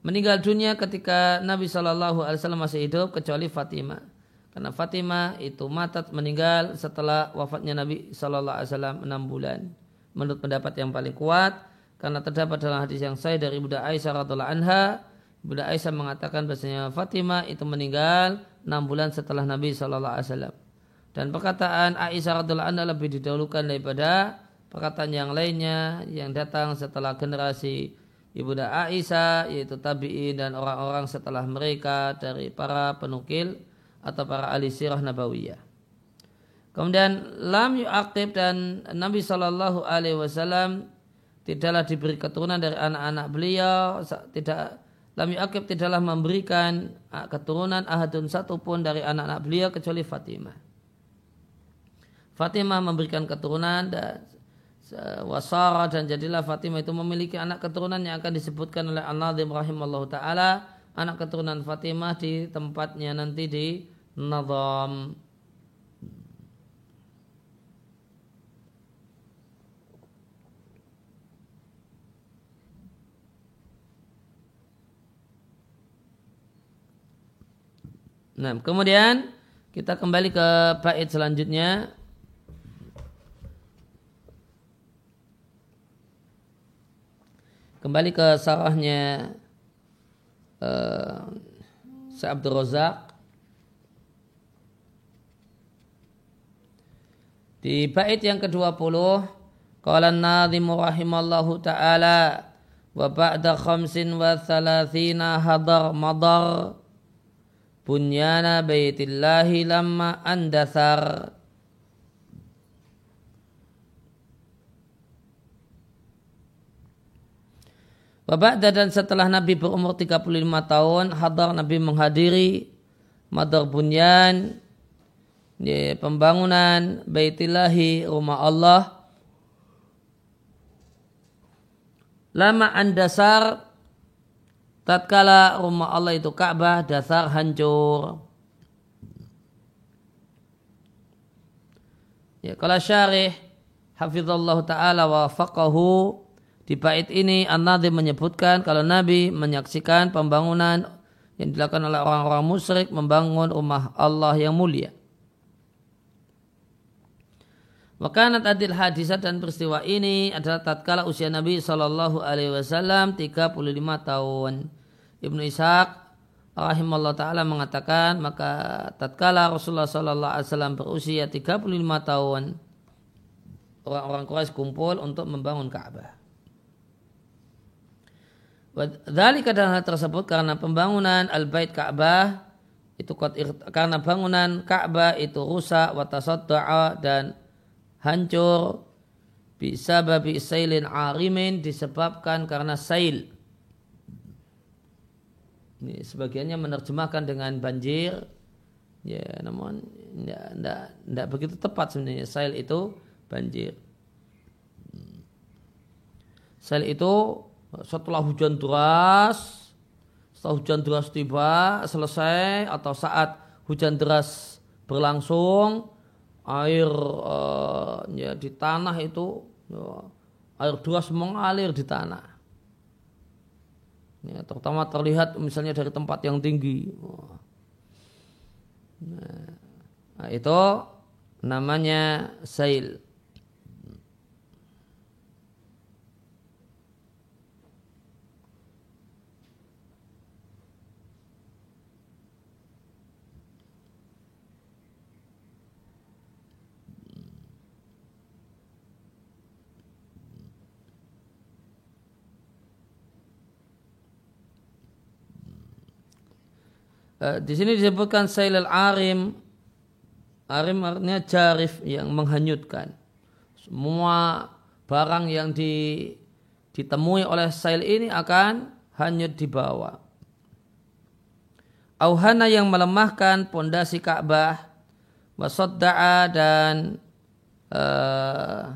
Speaker 1: meninggal dunia ketika Nabi Shallallahu Alaihi Wasallam masih hidup kecuali Fatimah. Karena Fatimah itu matat meninggal setelah wafatnya Nabi Shallallahu Alaihi Wasallam enam bulan. Menurut pendapat yang paling kuat, karena terdapat dalam hadis yang saya dari Bunda Aisyah radhiallahu anha, Bunda Aisyah mengatakan bahasanya Fatimah itu meninggal enam bulan setelah Nabi Shallallahu Alaihi Wasallam. Dan perkataan Aisyah radhiallahu anha lebih didahulukan daripada perkataan yang lainnya yang datang setelah generasi Ibunda Aisyah yaitu tabi'in dan orang-orang setelah mereka dari para penukil atau para ahli sirah nabawiyah. Kemudian lam yu'aqib dan Nabi Shallallahu alaihi wasallam tidaklah diberi keturunan dari anak-anak beliau tidak lam yu'aqib tidaklah memberikan keturunan ahadun satupun dari anak-anak beliau kecuali Fatimah. Fatimah memberikan keturunan dan wasara dan jadilah Fatimah itu memiliki anak keturunan yang akan disebutkan oleh An-Nadhim rahimallahu taala anak keturunan Fatimah di tempatnya nanti di Nadham Nah, kemudian kita kembali ke bait selanjutnya. Kembali ke sarahnya uh, Syekh Abdul Razak Di bait yang ke-20 Qala an-nadhimu rahimallahu ta'ala wa ba'da khamsin wa thalathina hadar madar bunyana baitillahi lamma andasar Babakda dan setelah Nabi berumur 35 tahun, hadar Nabi menghadiri madar bunyan, ya, pembangunan baitillahi rumah Allah. Lama andasar, tatkala rumah Allah itu Ka'bah, dasar hancur. Ya, kalau syarih, hafizallahu ta'ala wa faqahu, di bait ini An-Nadhim menyebutkan kalau Nabi menyaksikan pembangunan yang dilakukan oleh orang-orang musyrik membangun rumah Allah yang mulia. Wakanat adil hadisat dan peristiwa ini adalah tatkala usia Nabi Shallallahu Alaihi Wasallam 35 tahun. Ibnu Ishaq rahimahullah taala mengatakan maka tatkala Rasulullah Shallallahu Alaihi Wasallam berusia 35 tahun orang-orang Quraisy kumpul untuk membangun Ka'bah. Dari dalam hal tersebut karena pembangunan al-bait Ka'bah itu karena bangunan Ka'bah itu rusak watasadda'a dan hancur bisa babi sailin arimin disebabkan karena sail. Ini sebagiannya menerjemahkan dengan banjir. Ya, namun tidak begitu tepat sebenarnya sail itu banjir. Sail itu setelah hujan deras, setelah hujan deras tiba, selesai atau saat hujan deras berlangsung, air uh, ya di tanah itu ya, air deras mengalir di tanah. Ya, terutama terlihat misalnya dari tempat yang tinggi. Nah, itu namanya sail. Di sini disebutkan sailal arim. Arim artinya jarif yang menghanyutkan. Semua barang yang di, ditemui oleh sail ini akan hanyut di bawah. Auhana yang melemahkan pondasi Ka'bah wasodda'a dan uh,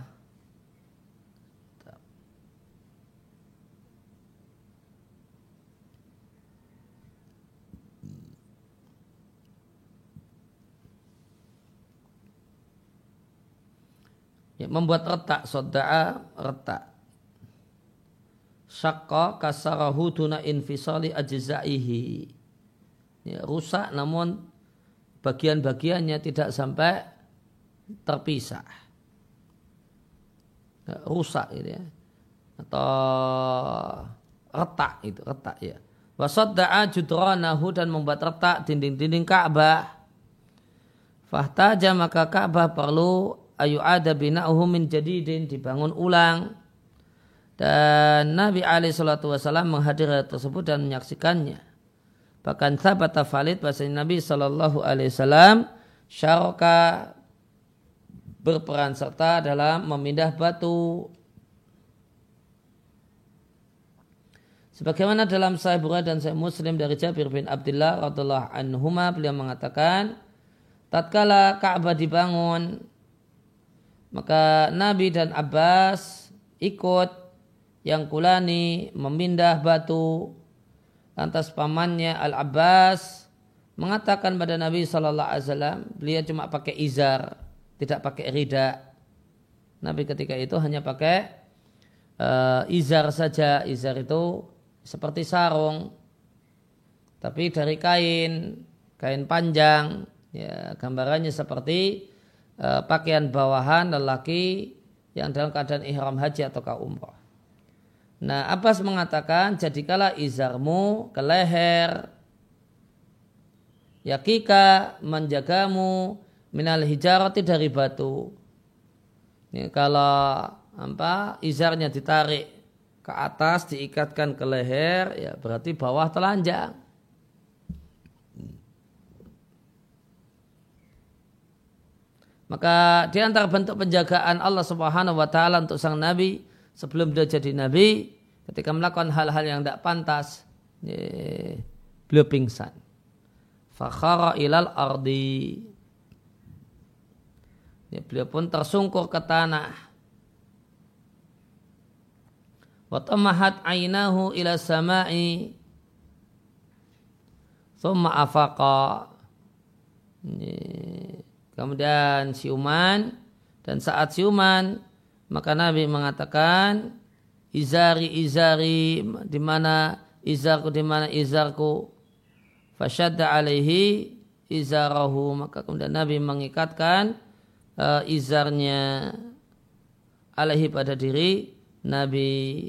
Speaker 1: ya, membuat retak soda'a retak. Syakka kasarahu duna infisali ajzaihi. Ya, rusak namun bagian-bagiannya tidak sampai terpisah. Ya, rusak gitu ya. Atau retak itu retak ya. Wasadda'a judranahu dan membuat retak dinding-dinding Ka'bah. Fahtaja maka Ka'bah perlu ayu ada bina'uhu min jadidin dibangun ulang dan Nabi Ali Shallallahu Wasallam menghadiri tersebut dan menyaksikannya. Bahkan sahabat valid bahasa Nabi Shallallahu Alaihi Wasallam syaraka berperan serta dalam memindah batu. Sebagaimana dalam Sahih Bukhari dan Sahih Muslim dari Jabir bin Abdullah radhiallahu anhuma beliau mengatakan tatkala Ka'bah dibangun maka Nabi dan Abbas ikut yang kulani memindah batu. Lantas pamannya Al-Abbas mengatakan pada Nabi Shallallahu Alaihi Wasallam, beliau cuma pakai izar, tidak pakai rida. Nabi ketika itu hanya pakai uh, izar saja. Izar itu seperti sarung, tapi dari kain, kain panjang. Ya, gambarannya seperti uh, pakaian bawahan lelaki yang dalam keadaan ihram haji atau umrah. Nah, Abbas mengatakan, jadikalah izarmu ke leher, yakika menjagamu minal hijarati dari batu. Ini kalau apa izarnya ditarik ke atas diikatkan ke leher ya berarti bawah telanjang. Maka di antara bentuk penjagaan Allah Subhanahu wa taala untuk sang nabi sebelum dia jadi nabi ketika melakukan hal-hal yang tidak pantas ye, beliau pingsan. Fakhara ilal ardi. Ya, beliau pun tersungkur ke tanah. Watamahat ainahu ila samai. Thumma afaqa. Kemudian siuman. Dan saat siuman maka Nabi mengatakan izari izari di mana izarku di mana izarku? Fasyadda alaihi izarahu. Maka kemudian Nabi mengikatkan uh, izarnya alaihi pada diri Nabi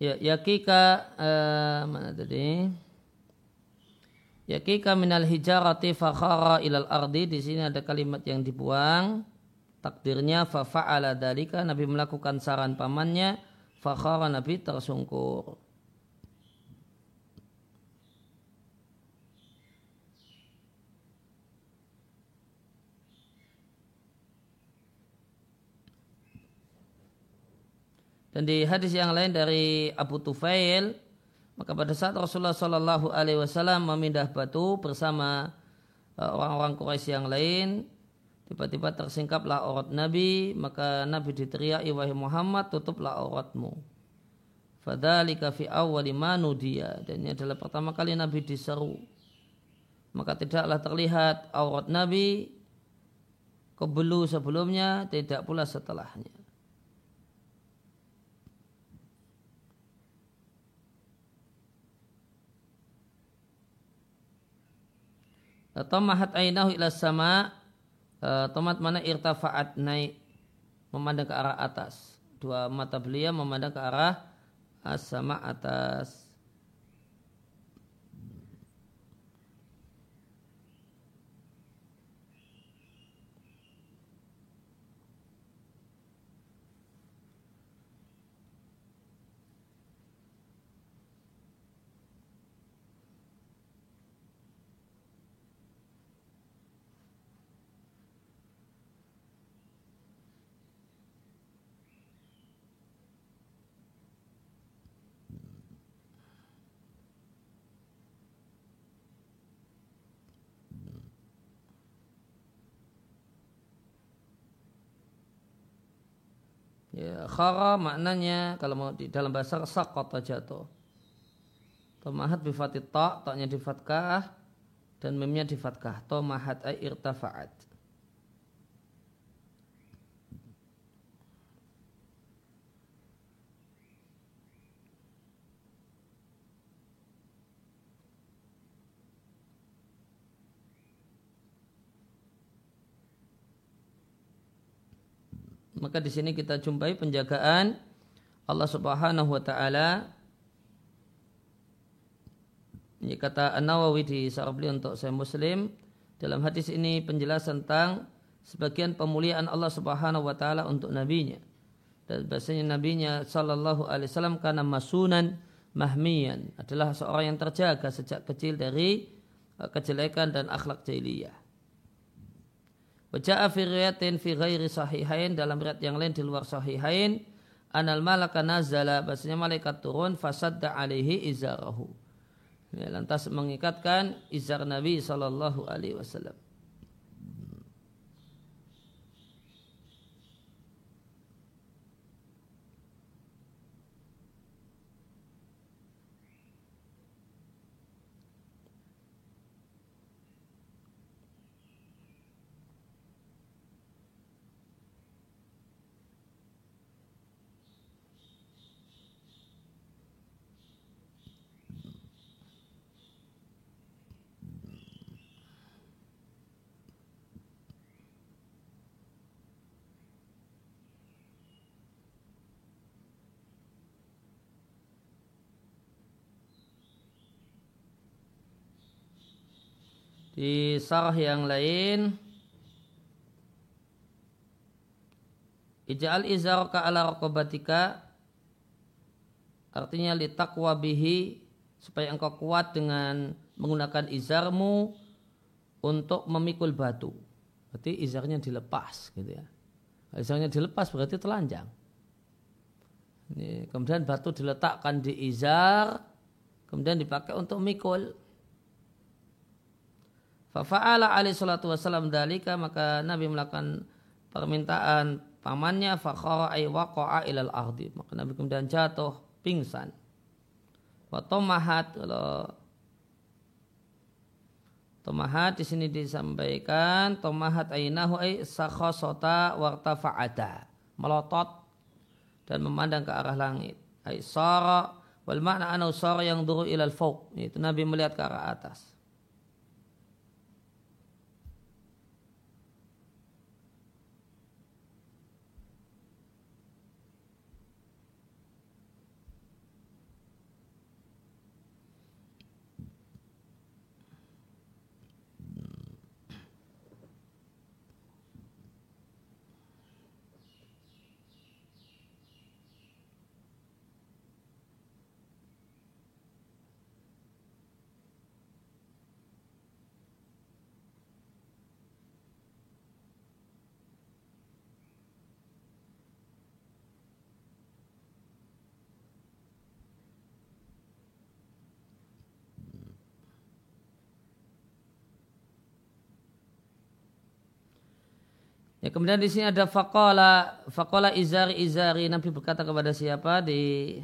Speaker 1: Ya, yakika uh, mana tadi? Yakika minal hijarati fakhara ilal ardi. Di sini ada kalimat yang dibuang. Takdirnya fa fa'ala dalika. Nabi melakukan saran pamannya. Fakhara Nabi tersungkur. Dan di hadis yang lain dari Abu Tufail, maka pada saat Rasulullah Shallallahu Alaihi Wasallam memindah batu bersama uh, orang-orang Quraisy yang lain, tiba-tiba tersingkaplah aurat Nabi, maka Nabi diteriaki wahai Muhammad tutuplah auratmu. Fadalika fi awwali dia dan ini adalah pertama kali Nabi diseru. Maka tidaklah terlihat aurat Nabi kebelu sebelumnya, tidak pula setelahnya. Tomahat ainahu ila sama eh, Tomat mana irtafaat naik Memandang ke arah atas. Dua mata beliau memandang ke arah As-sama atas Ya, khara maknanya kalau mau di dalam bahasa sakota jatuh. Tomahat bifatit ta, taknya di fatkah dan memnya di fatkah. Tomahat ay irtafa'at. Maka di sini kita jumpai penjagaan Allah Subhanahu wa taala. Ini kata An-Nawawi di beliau untuk saya muslim. Dalam hadis ini penjelasan tentang sebagian pemuliaan Allah Subhanahu wa taala untuk nabinya. Dan bahasanya nabinya sallallahu alaihi wasallam karena masunan mahmiyan. Adalah seorang yang terjaga sejak kecil dari uh, kejelekan dan akhlak jahiliyah. Waja'a fi riyatin fi ghairi sahihain dalam riwayat yang lain di luar sahihain anal malaka nazala bahasanya malaikat turun fasadda alaihi izarahu. Ya, lantas mengikatkan izar Nabi sallallahu alaihi wasallam. Di sarah yang lain Ija'al izaraka ala raqabatika Artinya litakwa bihi Supaya engkau kuat dengan menggunakan izarmu Untuk memikul batu. Berarti izarnya dilepas gitu ya. Izarnya dilepas berarti telanjang. Kemudian batu diletakkan di izar Kemudian dipakai untuk mikul Fafa'ala alaihi salatu wassalam dalika maka Nabi melakukan permintaan pamannya fakhara ay waqa'a ilal ardi. Maka Nabi kemudian jatuh pingsan. Wa tomahat kalau Tomahat di sini disampaikan tomahat ainahu ay sakhasata wartafa'ata melotot dan memandang ke arah langit. Ay sara wal makna anau sara yang duru ilal fauq. Itu Nabi melihat ke arah atas. Ya, kemudian di sini ada fakola, fakola izari izari. Nabi berkata kepada siapa? Di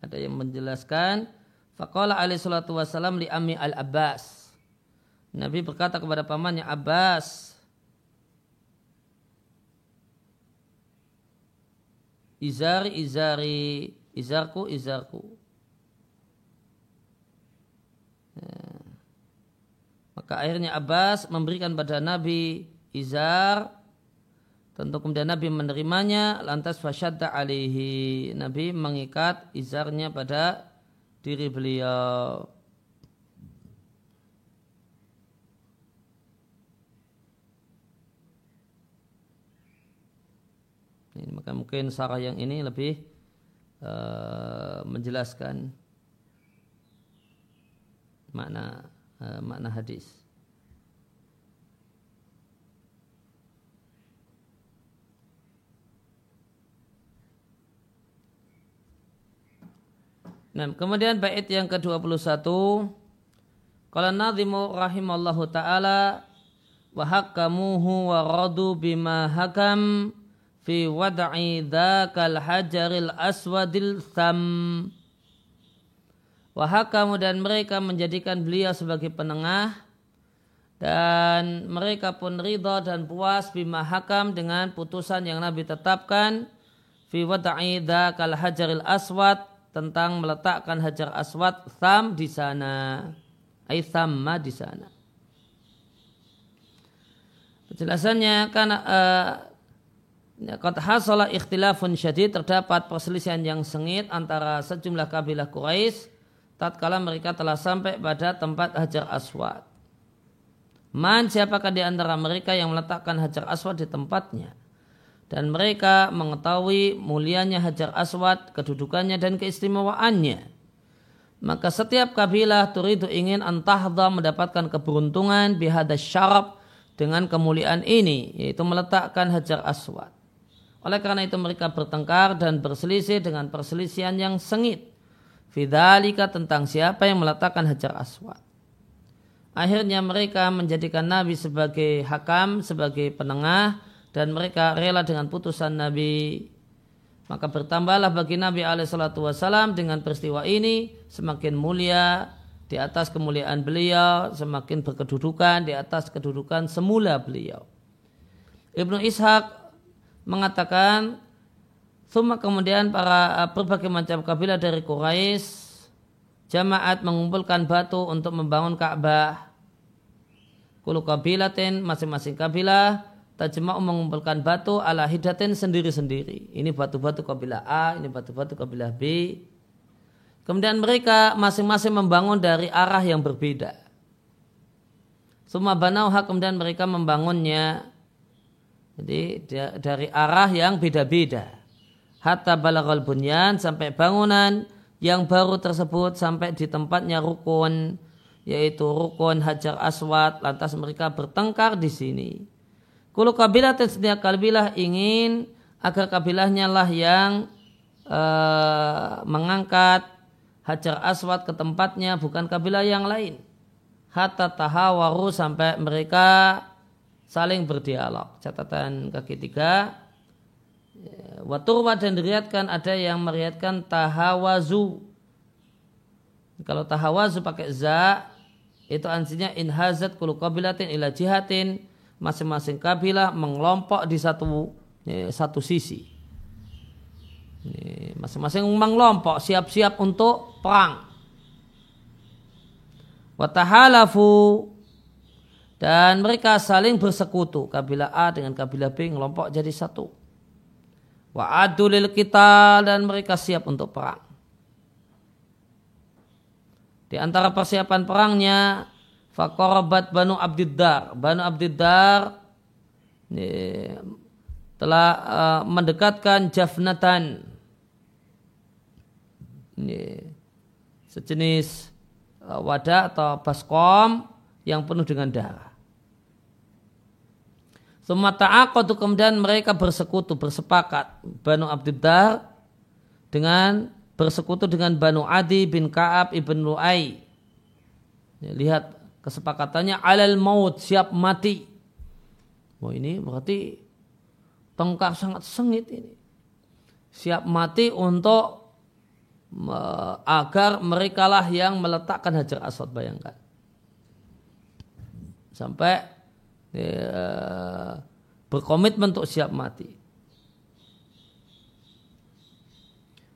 Speaker 1: ada yang menjelaskan fakola alaihi salatu wasalam li ami al Abbas. Nabi berkata kepada pamannya Abbas, izari izari, izarku izarku. Ya. Maka akhirnya Abbas memberikan pada Nabi izar Tentu kemudian Nabi menerimanya, lantas fasyadda alihi. Nabi mengikat izarnya pada diri beliau. Maka mungkin sarah yang ini lebih uh, menjelaskan makna uh, makna hadis. Nah, kemudian bait yang ke-21. Qala nadhimu rahimallahu taala wa hakamuhu wa radu bima hakam fi wad'i dzakal hajaril aswadil tham wa hakamu dan mereka menjadikan beliau sebagai penengah dan mereka pun ridha dan puas bima hakam dengan putusan yang Nabi tetapkan fi wad'i dzakal hajaril aswad tentang meletakkan hajar aswad tham di sana. Ay thamma di sana. Penjelasannya karena uh, Qad hasala ikhtilafun syadid terdapat perselisihan yang sengit antara sejumlah kabilah Quraisy tatkala mereka telah sampai pada tempat Hajar Aswad. Man siapakah di antara mereka yang meletakkan Hajar Aswad di tempatnya? Dan mereka mengetahui mulianya Hajar Aswad, kedudukannya dan keistimewaannya. Maka setiap kabilah turidu ingin antahda mendapatkan keberuntungan bihada syarab dengan kemuliaan ini, yaitu meletakkan Hajar Aswad. Oleh karena itu mereka bertengkar dan berselisih dengan perselisihan yang sengit. Fidalika tentang siapa yang meletakkan Hajar Aswad. Akhirnya mereka menjadikan Nabi sebagai hakam, sebagai penengah, dan mereka rela dengan putusan Nabi maka bertambahlah bagi Nabi Alaihissalam dengan peristiwa ini semakin mulia di atas kemuliaan beliau, semakin berkedudukan di atas kedudukan semula beliau. Ibnu Ishaq mengatakan, Suma kemudian para eh, berbagai macam kabilah dari Quraisy jamaat mengumpulkan batu untuk membangun Ka'bah. Kulu kabilatin masing-masing kabilah Tajma'u mengumpulkan batu ala hidatin sendiri-sendiri. Ini batu-batu kabilah A, ini batu-batu kabilah B. Kemudian mereka masing-masing membangun dari arah yang berbeda. Semua banauha kemudian mereka membangunnya jadi dari arah yang beda-beda. Hatta balagal bunyan sampai bangunan yang baru tersebut sampai di tempatnya rukun yaitu rukun Hajar Aswad lantas mereka bertengkar di sini. Kulu kabilah setiap kabilah ingin agar kabilahnya lah yang uh, mengangkat hajar aswad ke tempatnya bukan kabilah yang lain. Hatta tahawaru sampai mereka saling berdialog. Catatan kaki tiga. Waturwa dan diriatkan ada yang meriatkan tahawazu. Kalau tahawazu pakai za itu artinya inhazat kulu kabilatin ila jihatin masing-masing kabilah mengelompok di satu ya, satu sisi. Masing-masing mengelompok siap-siap untuk perang. Watahalafu dan mereka saling bersekutu kabilah A dengan kabilah B ngelompok jadi satu. Wa adulil kita dan mereka siap untuk perang. Di antara persiapan perangnya Fakorobat Banu Abdiddar. Banu Abdiddar telah uh, mendekatkan jafnatan. Ini, sejenis uh, wadah atau baskom yang penuh dengan darah. Semua ta'aqadu kemudian mereka bersekutu, bersepakat. Banu Abdiddar dengan bersekutu dengan Banu Adi bin Ka'ab ibn Lu'ay. Lihat kesepakatannya alal maut siap mati. Oh ini berarti tongkar sangat sengit ini. Siap mati untuk agar mereka lah yang meletakkan hajar aswad bayangkan. Sampai ya, berkomitmen untuk siap mati.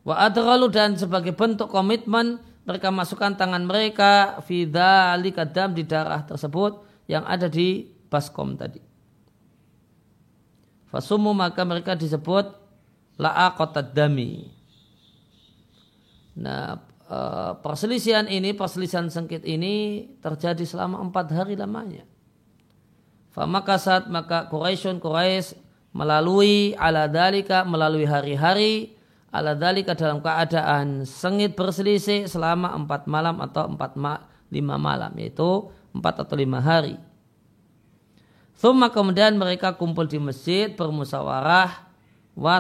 Speaker 1: Wa adralu dan sebagai bentuk komitmen mereka masukkan tangan mereka fida kadam di darah tersebut yang ada di baskom tadi. Fasumu maka mereka disebut la'aqatad dami. Nah, e, perselisihan ini, perselisihan sengkit ini terjadi selama empat hari lamanya. Famakasat maka Quraisyun Quraisy melalui ala dalika melalui hari-hari ala dalika dalam keadaan sengit berselisih selama empat malam atau empat ma lima malam yaitu empat atau lima hari. Thumma kemudian mereka kumpul di masjid bermusyawarah wa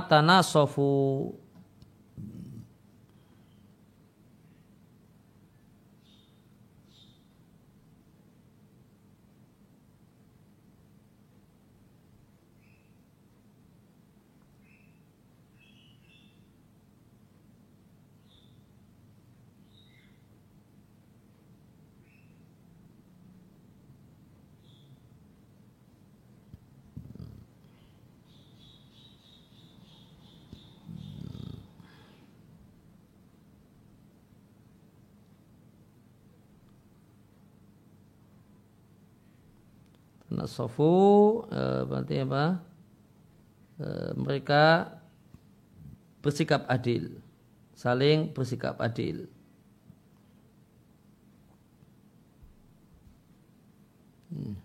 Speaker 1: tanasofu nasofu e, berarti apa? E, mereka bersikap adil, saling bersikap adil. Hmm.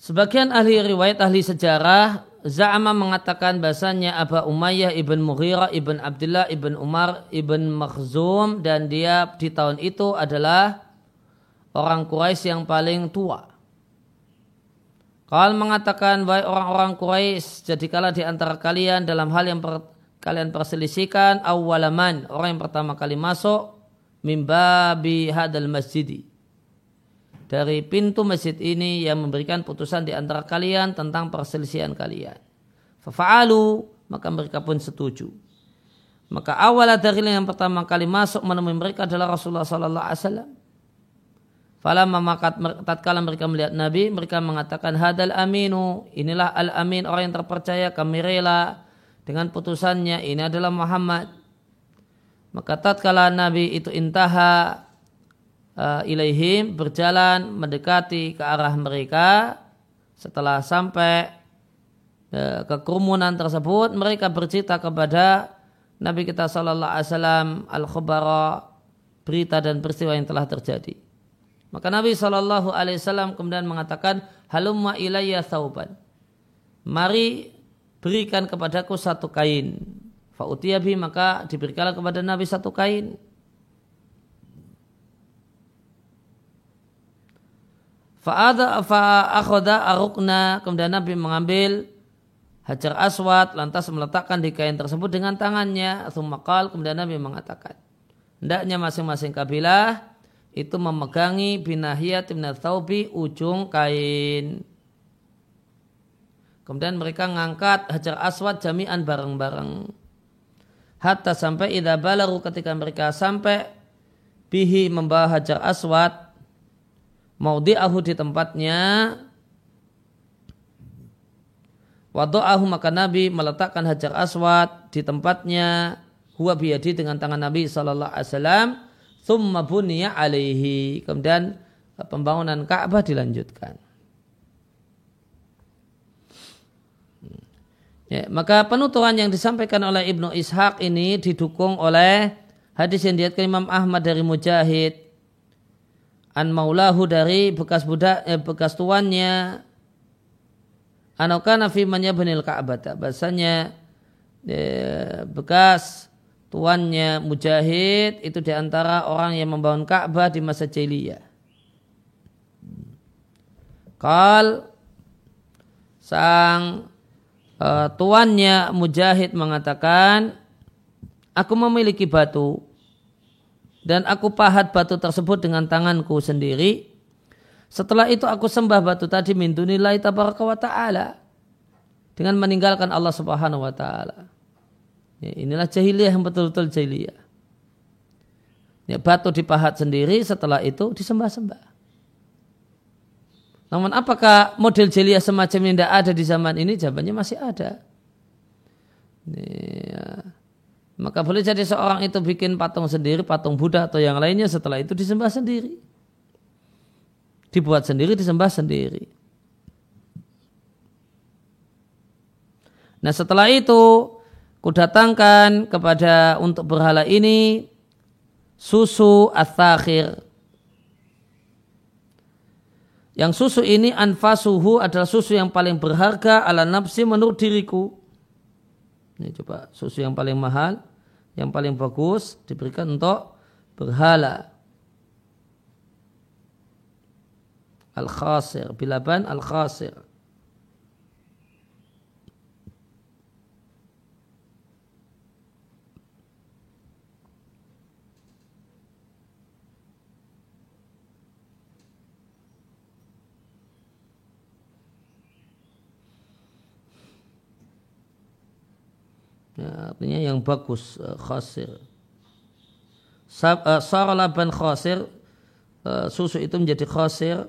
Speaker 1: Sebagian ahli riwayat ahli sejarah Za'ama mengatakan bahasanya Aba Umayyah ibn Mughirah ibn Abdullah ibn Umar ibn Makhzum dan dia di tahun itu adalah orang Quraisy yang paling tua. Kal mengatakan baik orang-orang Quraisy jadikalah di antara kalian dalam hal yang per, kalian perselisihkan awalaman orang yang pertama kali masuk mimbabi hadal masjidi dari pintu masjid ini yang memberikan putusan di antara kalian tentang perselisihan kalian. Fafa'alu maka mereka pun setuju. Maka awal dari yang pertama kali masuk menemui mereka adalah Rasulullah Sallallahu Alaihi Wasallam. Fala memakat tatkala mereka melihat Nabi, mereka mengatakan hadal aminu, inilah al amin orang yang terpercaya kami rela dengan putusannya ini adalah Muhammad. Maka tatkala Nabi itu intaha uh, ilaihim berjalan mendekati ke arah mereka setelah sampai uh, ke kerumunan tersebut mereka bercerita kepada Nabi kita sallallahu alaihi wasallam al khabara berita dan peristiwa yang telah terjadi. Maka Nabi Shallallahu Alaihi Wasallam kemudian mengatakan, halumma ilayya thauban. Mari berikan kepadaku satu kain. Fa'utiyabi maka diberikanlah kepada Nabi satu kain. Fa'adha fa'akhoda arukna. Kemudian Nabi mengambil hajar aswad lantas meletakkan di kain tersebut dengan tangannya. Thumakal kemudian Nabi mengatakan. Hendaknya masing-masing kabilah itu memegangi binahiyat ibn thawbi ujung kain. Kemudian mereka ngangkat hajar aswad jami'an bareng-bareng. Hatta sampai idha balaru ketika mereka sampai bihi membawa hajar aswad di'ahu di tempatnya wadu'ahu maka Nabi meletakkan hajar aswad di tempatnya huwa biyadi dengan tangan Nabi sallallahu alaihi wasallam Thumma buniya alaihi. Kemudian eh, pembangunan Ka'bah dilanjutkan. Hmm. Ya, maka penuturan yang disampaikan oleh Ibnu Ishaq ini didukung oleh hadis yang diatkan Imam Ahmad dari Mujahid an maulahu dari bekas budak eh, bekas tuannya anokana fi benil Ka'bah bahasanya eh, bekas tuannya Mujahid itu di antara orang yang membangun Ka'bah di masa jahiliyah. Kal sang uh, tuannya Mujahid mengatakan, aku memiliki batu dan aku pahat batu tersebut dengan tanganku sendiri Setelah itu aku sembah batu tadi min dunillahi tabaraka wa ta'ala. Dengan meninggalkan Allah subhanahu wa ta'ala. Ya, inilah jahiliyah yang betul-betul jahiliyah. Ya, batu dipahat sendiri setelah itu disembah-sembah. Namun apakah model jahiliyah semacam ini tidak ada di zaman ini? Jawabannya masih ada. Ya. Maka boleh jadi seorang itu bikin patung sendiri, patung Buddha atau yang lainnya setelah itu disembah sendiri dibuat sendiri, disembah sendiri. Nah setelah itu kudatangkan kepada untuk berhala ini susu athakhir. Yang susu ini anfasuhu adalah susu yang paling berharga ala nafsi menurut diriku. Ini coba susu yang paling mahal, yang paling bagus diberikan untuk berhala. al-khasir bilaban al-khasir Ya, artinya yang bagus uh, khasir. Sab, uh, saralaban khasir uh, susu itu menjadi khasir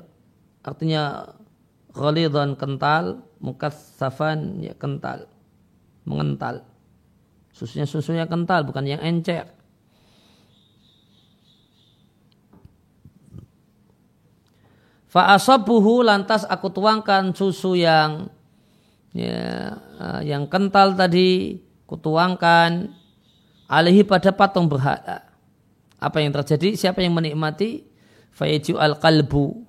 Speaker 1: artinya ghalidhan kental, mukatsafan ya kental, mengental. Susunya susunya kental bukan yang encer. Fa'asabuhu lantas aku tuangkan susu yang ya, eh, yang kental tadi kutuangkan alihi pada patung berhala. Apa yang terjadi? Siapa yang menikmati? Fayaju al kalbu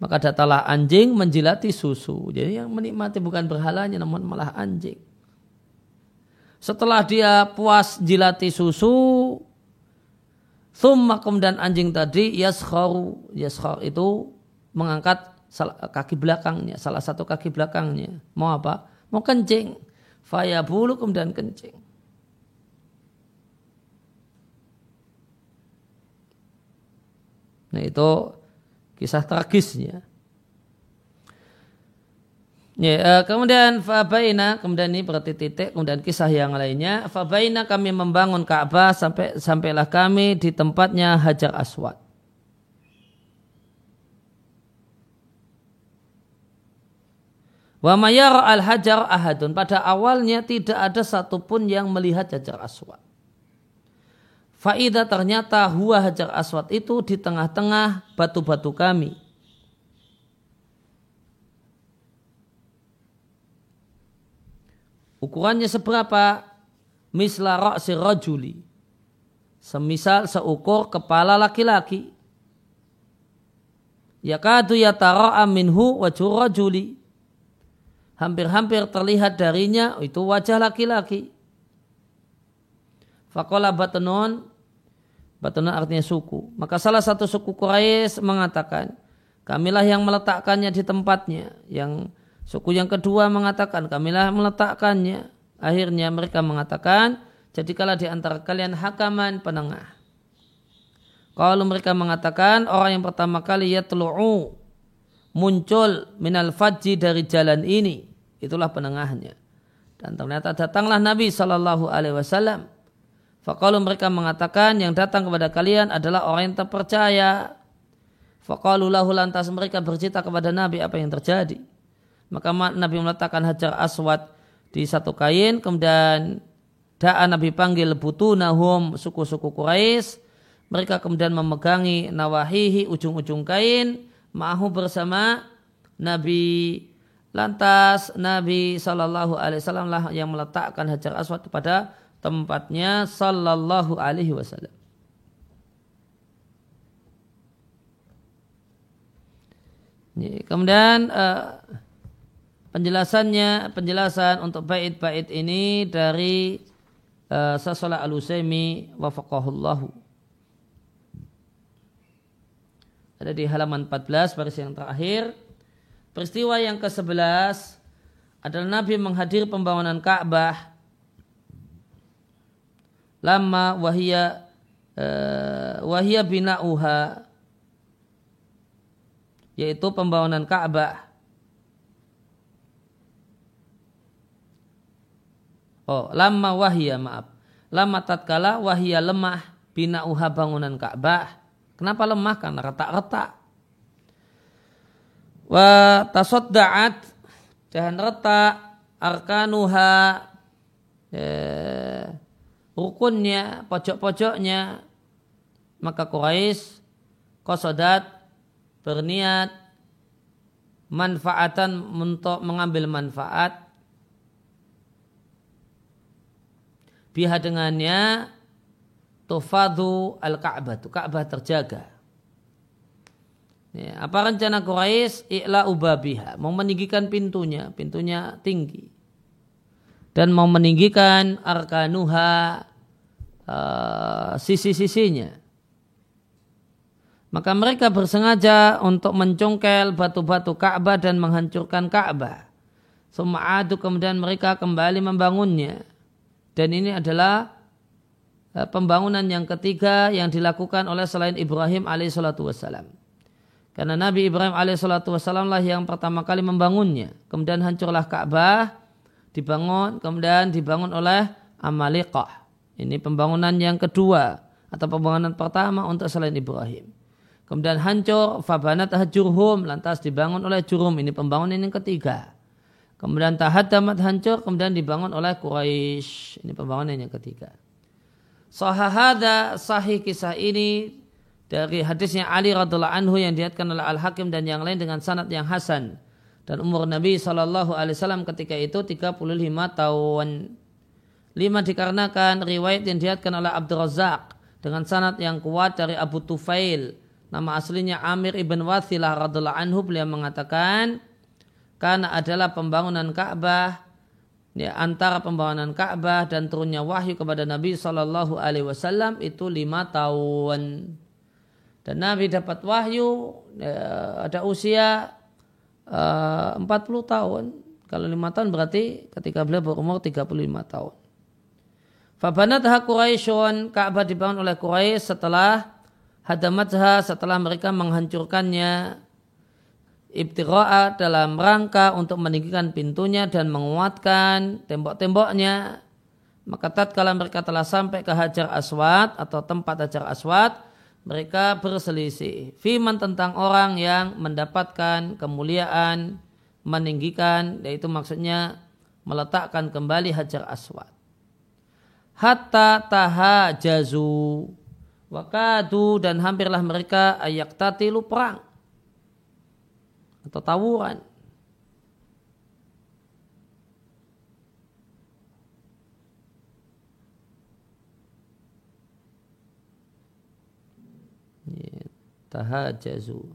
Speaker 1: maka datanglah anjing menjilati susu. Jadi yang menikmati bukan berhalanya namun malah anjing. Setelah dia puas jilati susu, Thumma kemudian anjing tadi yaskharu. Yaskhar itu mengangkat kaki belakangnya, salah satu kaki belakangnya. Mau apa? Mau kencing. Faya bulu kemudian kencing. Nah itu kisah tragisnya. Ya, uh, kemudian fabaina, kemudian ini berarti titik, kemudian kisah yang lainnya. Fabaina kami membangun Ka'bah sampai sampailah kami di tempatnya Hajar Aswad. Wa mayara al hajar ahadun. Pada awalnya tidak ada satupun yang melihat Hajar Aswad. Faidah ternyata huwa hajar aswad itu di tengah-tengah batu-batu kami. Ukurannya seberapa? Misla ra'si rajuli. Semisal seukur kepala laki-laki. Yakadu yatara'a minhu wajhu rajuli. Hampir-hampir terlihat darinya itu wajah laki-laki. Fakola batenun Batuna artinya suku. Maka salah satu suku Quraisy mengatakan, kamilah yang meletakkannya di tempatnya. Yang suku yang kedua mengatakan, kamilah meletakkannya. Akhirnya mereka mengatakan, jadikanlah di antara kalian hakaman penengah. Kalau mereka mengatakan orang yang pertama kali ya telu'u muncul minal fajji dari jalan ini, itulah penengahnya. Dan ternyata datanglah Nabi Shallallahu Alaihi Wasallam Fakalu mereka mengatakan yang datang kepada kalian adalah orang yang terpercaya. Fakalu lahu lantas mereka bercerita kepada Nabi apa yang terjadi. Maka Nabi meletakkan hajar aswad di satu kain. Kemudian da'a Nabi panggil butunahum suku-suku Quraisy. Mereka kemudian memegangi nawahihi ujung-ujung kain. Ma'ahu bersama Nabi Lantas Nabi Shallallahu Alaihi Wasallam lah yang meletakkan hajar aswad pada tempatnya sallallahu alaihi wasallam. Kemudian uh, penjelasannya penjelasan untuk bait-bait ini dari uh, Sasola Al-Usaimi wafaqahullahu. Ada di halaman 14 baris yang terakhir. Peristiwa yang ke-11 adalah Nabi menghadir pembangunan Ka'bah lama wahia uh, wahia bina'uha yaitu pembangunan Ka'bah. Oh, lama wahia maaf. Lama tatkala wahia lemah bina uha bangunan Ka'bah. Kenapa lemah? Karena retak-retak. Wa tasodda'at dan retak arkanuha eh, rukunnya, pojok-pojoknya maka Quraisy kosodat berniat manfaatan untuk mengambil manfaat biha dengannya tufadu al-Ka'bah, Ka'bah terjaga. Ya, apa rencana Quraisy? I'la ubabiha, mau meninggikan pintunya, pintunya tinggi. Dan mau meninggikan arkanuha uh, sisi-sisinya. Maka mereka bersengaja untuk mencongkel batu-batu Ka'bah dan menghancurkan Ka'bah. Suma'adu kemudian mereka kembali membangunnya. Dan ini adalah uh, pembangunan yang ketiga yang dilakukan oleh selain Ibrahim alaihissalatu wassalam. Karena Nabi Ibrahim alaihissalatu wassalam lah yang pertama kali membangunnya. Kemudian hancurlah Ka'bah, dibangun, kemudian dibangun oleh Amalikah. Ini pembangunan yang kedua atau pembangunan pertama untuk selain Ibrahim. Kemudian hancur, fabanat hajurhum, lantas dibangun oleh jurum. Ini pembangunan yang ketiga. Kemudian tahadamat hancur, kemudian dibangun oleh Quraisy. Ini pembangunan yang ketiga. Sahahada sahih kisah ini dari hadisnya Ali radhiallahu anhu yang dihatkan oleh Al Hakim dan yang lain dengan sanad yang hasan. Dan umur Nabi Shallallahu Alaihi Wasallam ketika itu 35 tahun. Lima dikarenakan riwayat yang dihatkan oleh Abdul Razak dengan sanad yang kuat dari Abu Tufail. Nama aslinya Amir ibn Wathilah radhiallahu anhu beliau mengatakan karena adalah pembangunan Ka'bah ya, antara pembangunan Ka'bah dan turunnya wahyu kepada Nabi Shallallahu Alaihi Wasallam itu lima tahun dan Nabi dapat wahyu ya, ada usia uh, 40 tahun. Kalau lima tahun berarti ketika beliau berumur 35 tahun. Fabanat Quraisyun Ka'bah dibangun oleh Quraisy setelah hadamatha setelah mereka menghancurkannya ibtira'a dalam rangka untuk meninggikan pintunya dan menguatkan tembok-temboknya. Maka tatkala mereka telah sampai ke Hajar Aswad atau tempat Hajar Aswad mereka berselisih firman tentang orang yang mendapatkan kemuliaan meninggikan yaitu maksudnya meletakkan kembali Hajar Aswad hatta tahajazu Wakadu dan hampirlah mereka ayak tatilu perang atau tawuran. Tahajazu.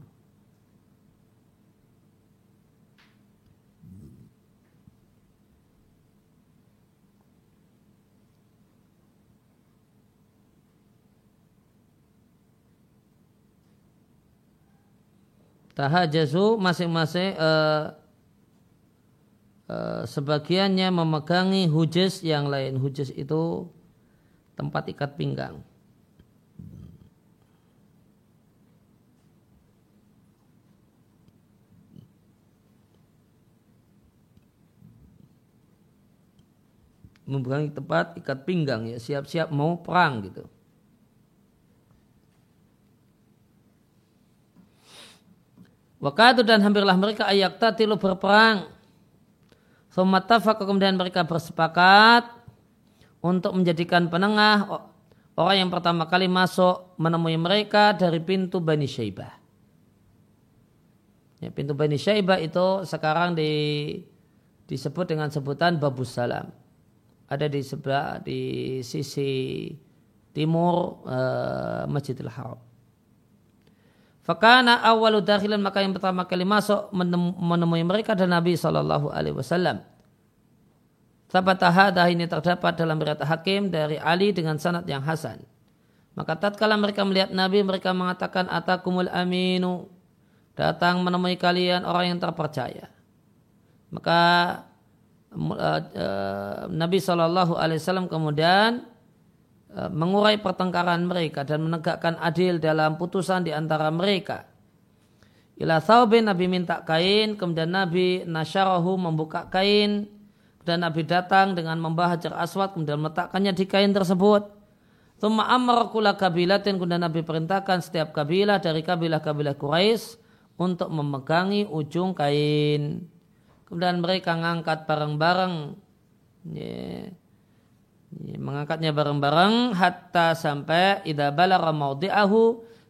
Speaker 1: tahajazu masing-masing uh, uh, sebagiannya memegangi hujus yang lain. Hujus itu tempat ikat pinggang. Memegangi tempat ikat pinggang ya siap-siap mau perang gitu. Wakatu dan hampirlah mereka ayak tatilu berperang. Sumatafak kemudian mereka bersepakat untuk menjadikan penengah orang yang pertama kali masuk menemui mereka dari pintu Bani Syaibah. Ya, pintu Bani Syaibah itu sekarang di, disebut dengan sebutan Babus Salam. Ada di sebelah di sisi timur uh, Masjidil Haram. Fakana awalu dakhilan maka yang pertama kali masuk menemui mereka adalah Nabi Shallallahu Alaihi Wasallam. Sabatahadah ini terdapat dalam berat hakim dari Ali dengan sanad yang hasan. Maka tatkala mereka melihat Nabi mereka mengatakan atakumul aminu datang menemui kalian orang yang terpercaya. Maka uh, uh, Nabi Shallallahu Alaihi Wasallam kemudian E, mengurai pertengkaran mereka dan menegakkan adil dalam putusan di antara mereka. Ila thawbin Nabi minta kain, kemudian Nabi nasyarahu membuka kain, dan Nabi datang dengan membawa hajar aswad kemudian meletakkannya di kain tersebut. Thumma amara kula kabilatin kemudian Nabi perintahkan setiap kabilah dari kabilah-kabilah Quraisy untuk memegangi ujung kain. Kemudian mereka mengangkat barang-barang ya, mengangkatnya bareng-bareng hatta sampai idza balagha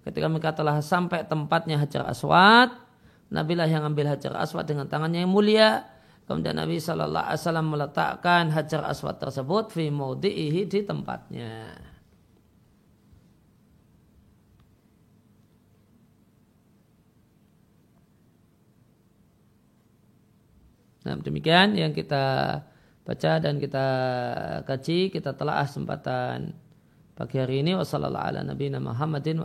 Speaker 1: ketika mereka telah sampai tempatnya Hajar Aswad Nabi lah yang ambil Hajar Aswad dengan tangannya yang mulia. Kemudian Nabi Shallallahu Alaihi Wasallam meletakkan hajar aswad tersebut fi maudihi di tempatnya. Nah demikian yang kita baca dan kita kaji, kita telah kesempatan pagi hari ini. Wassalamualaikum warahmatullahi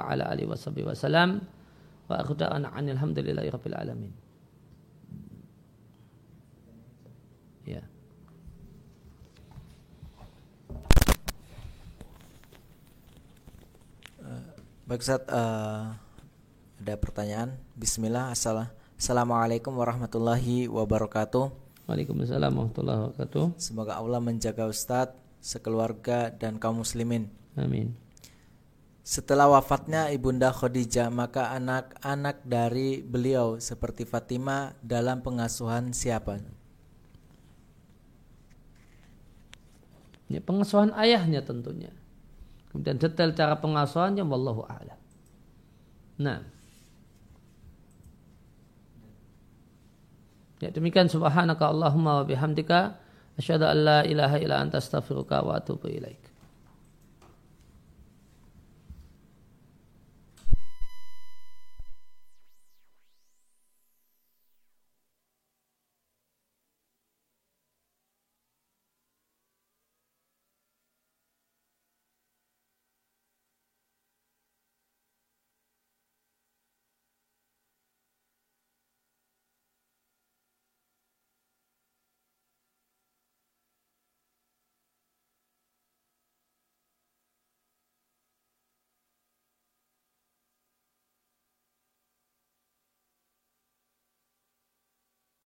Speaker 1: wabarakatuh. Ya.
Speaker 2: Baik Ustaz, uh, ada pertanyaan. Bismillah, Assalamualaikum warahmatullahi wabarakatuh.
Speaker 1: Waalaikumsalam warahmatullahi wabarakatuh.
Speaker 2: Semoga Allah menjaga Ustadz, sekeluarga dan kaum muslimin.
Speaker 1: Amin.
Speaker 2: Setelah wafatnya Ibunda Khadijah, maka anak-anak dari beliau seperti Fatimah dalam pengasuhan siapa?
Speaker 1: Ya, pengasuhan ayahnya tentunya. Kemudian detail cara pengasuhannya wallahu a'lam. Nah. Ya demikian subhanaka Allahumma wa bihamdika asyhadu an la ilaha illa anta astaghfiruka wa atubu ilaik.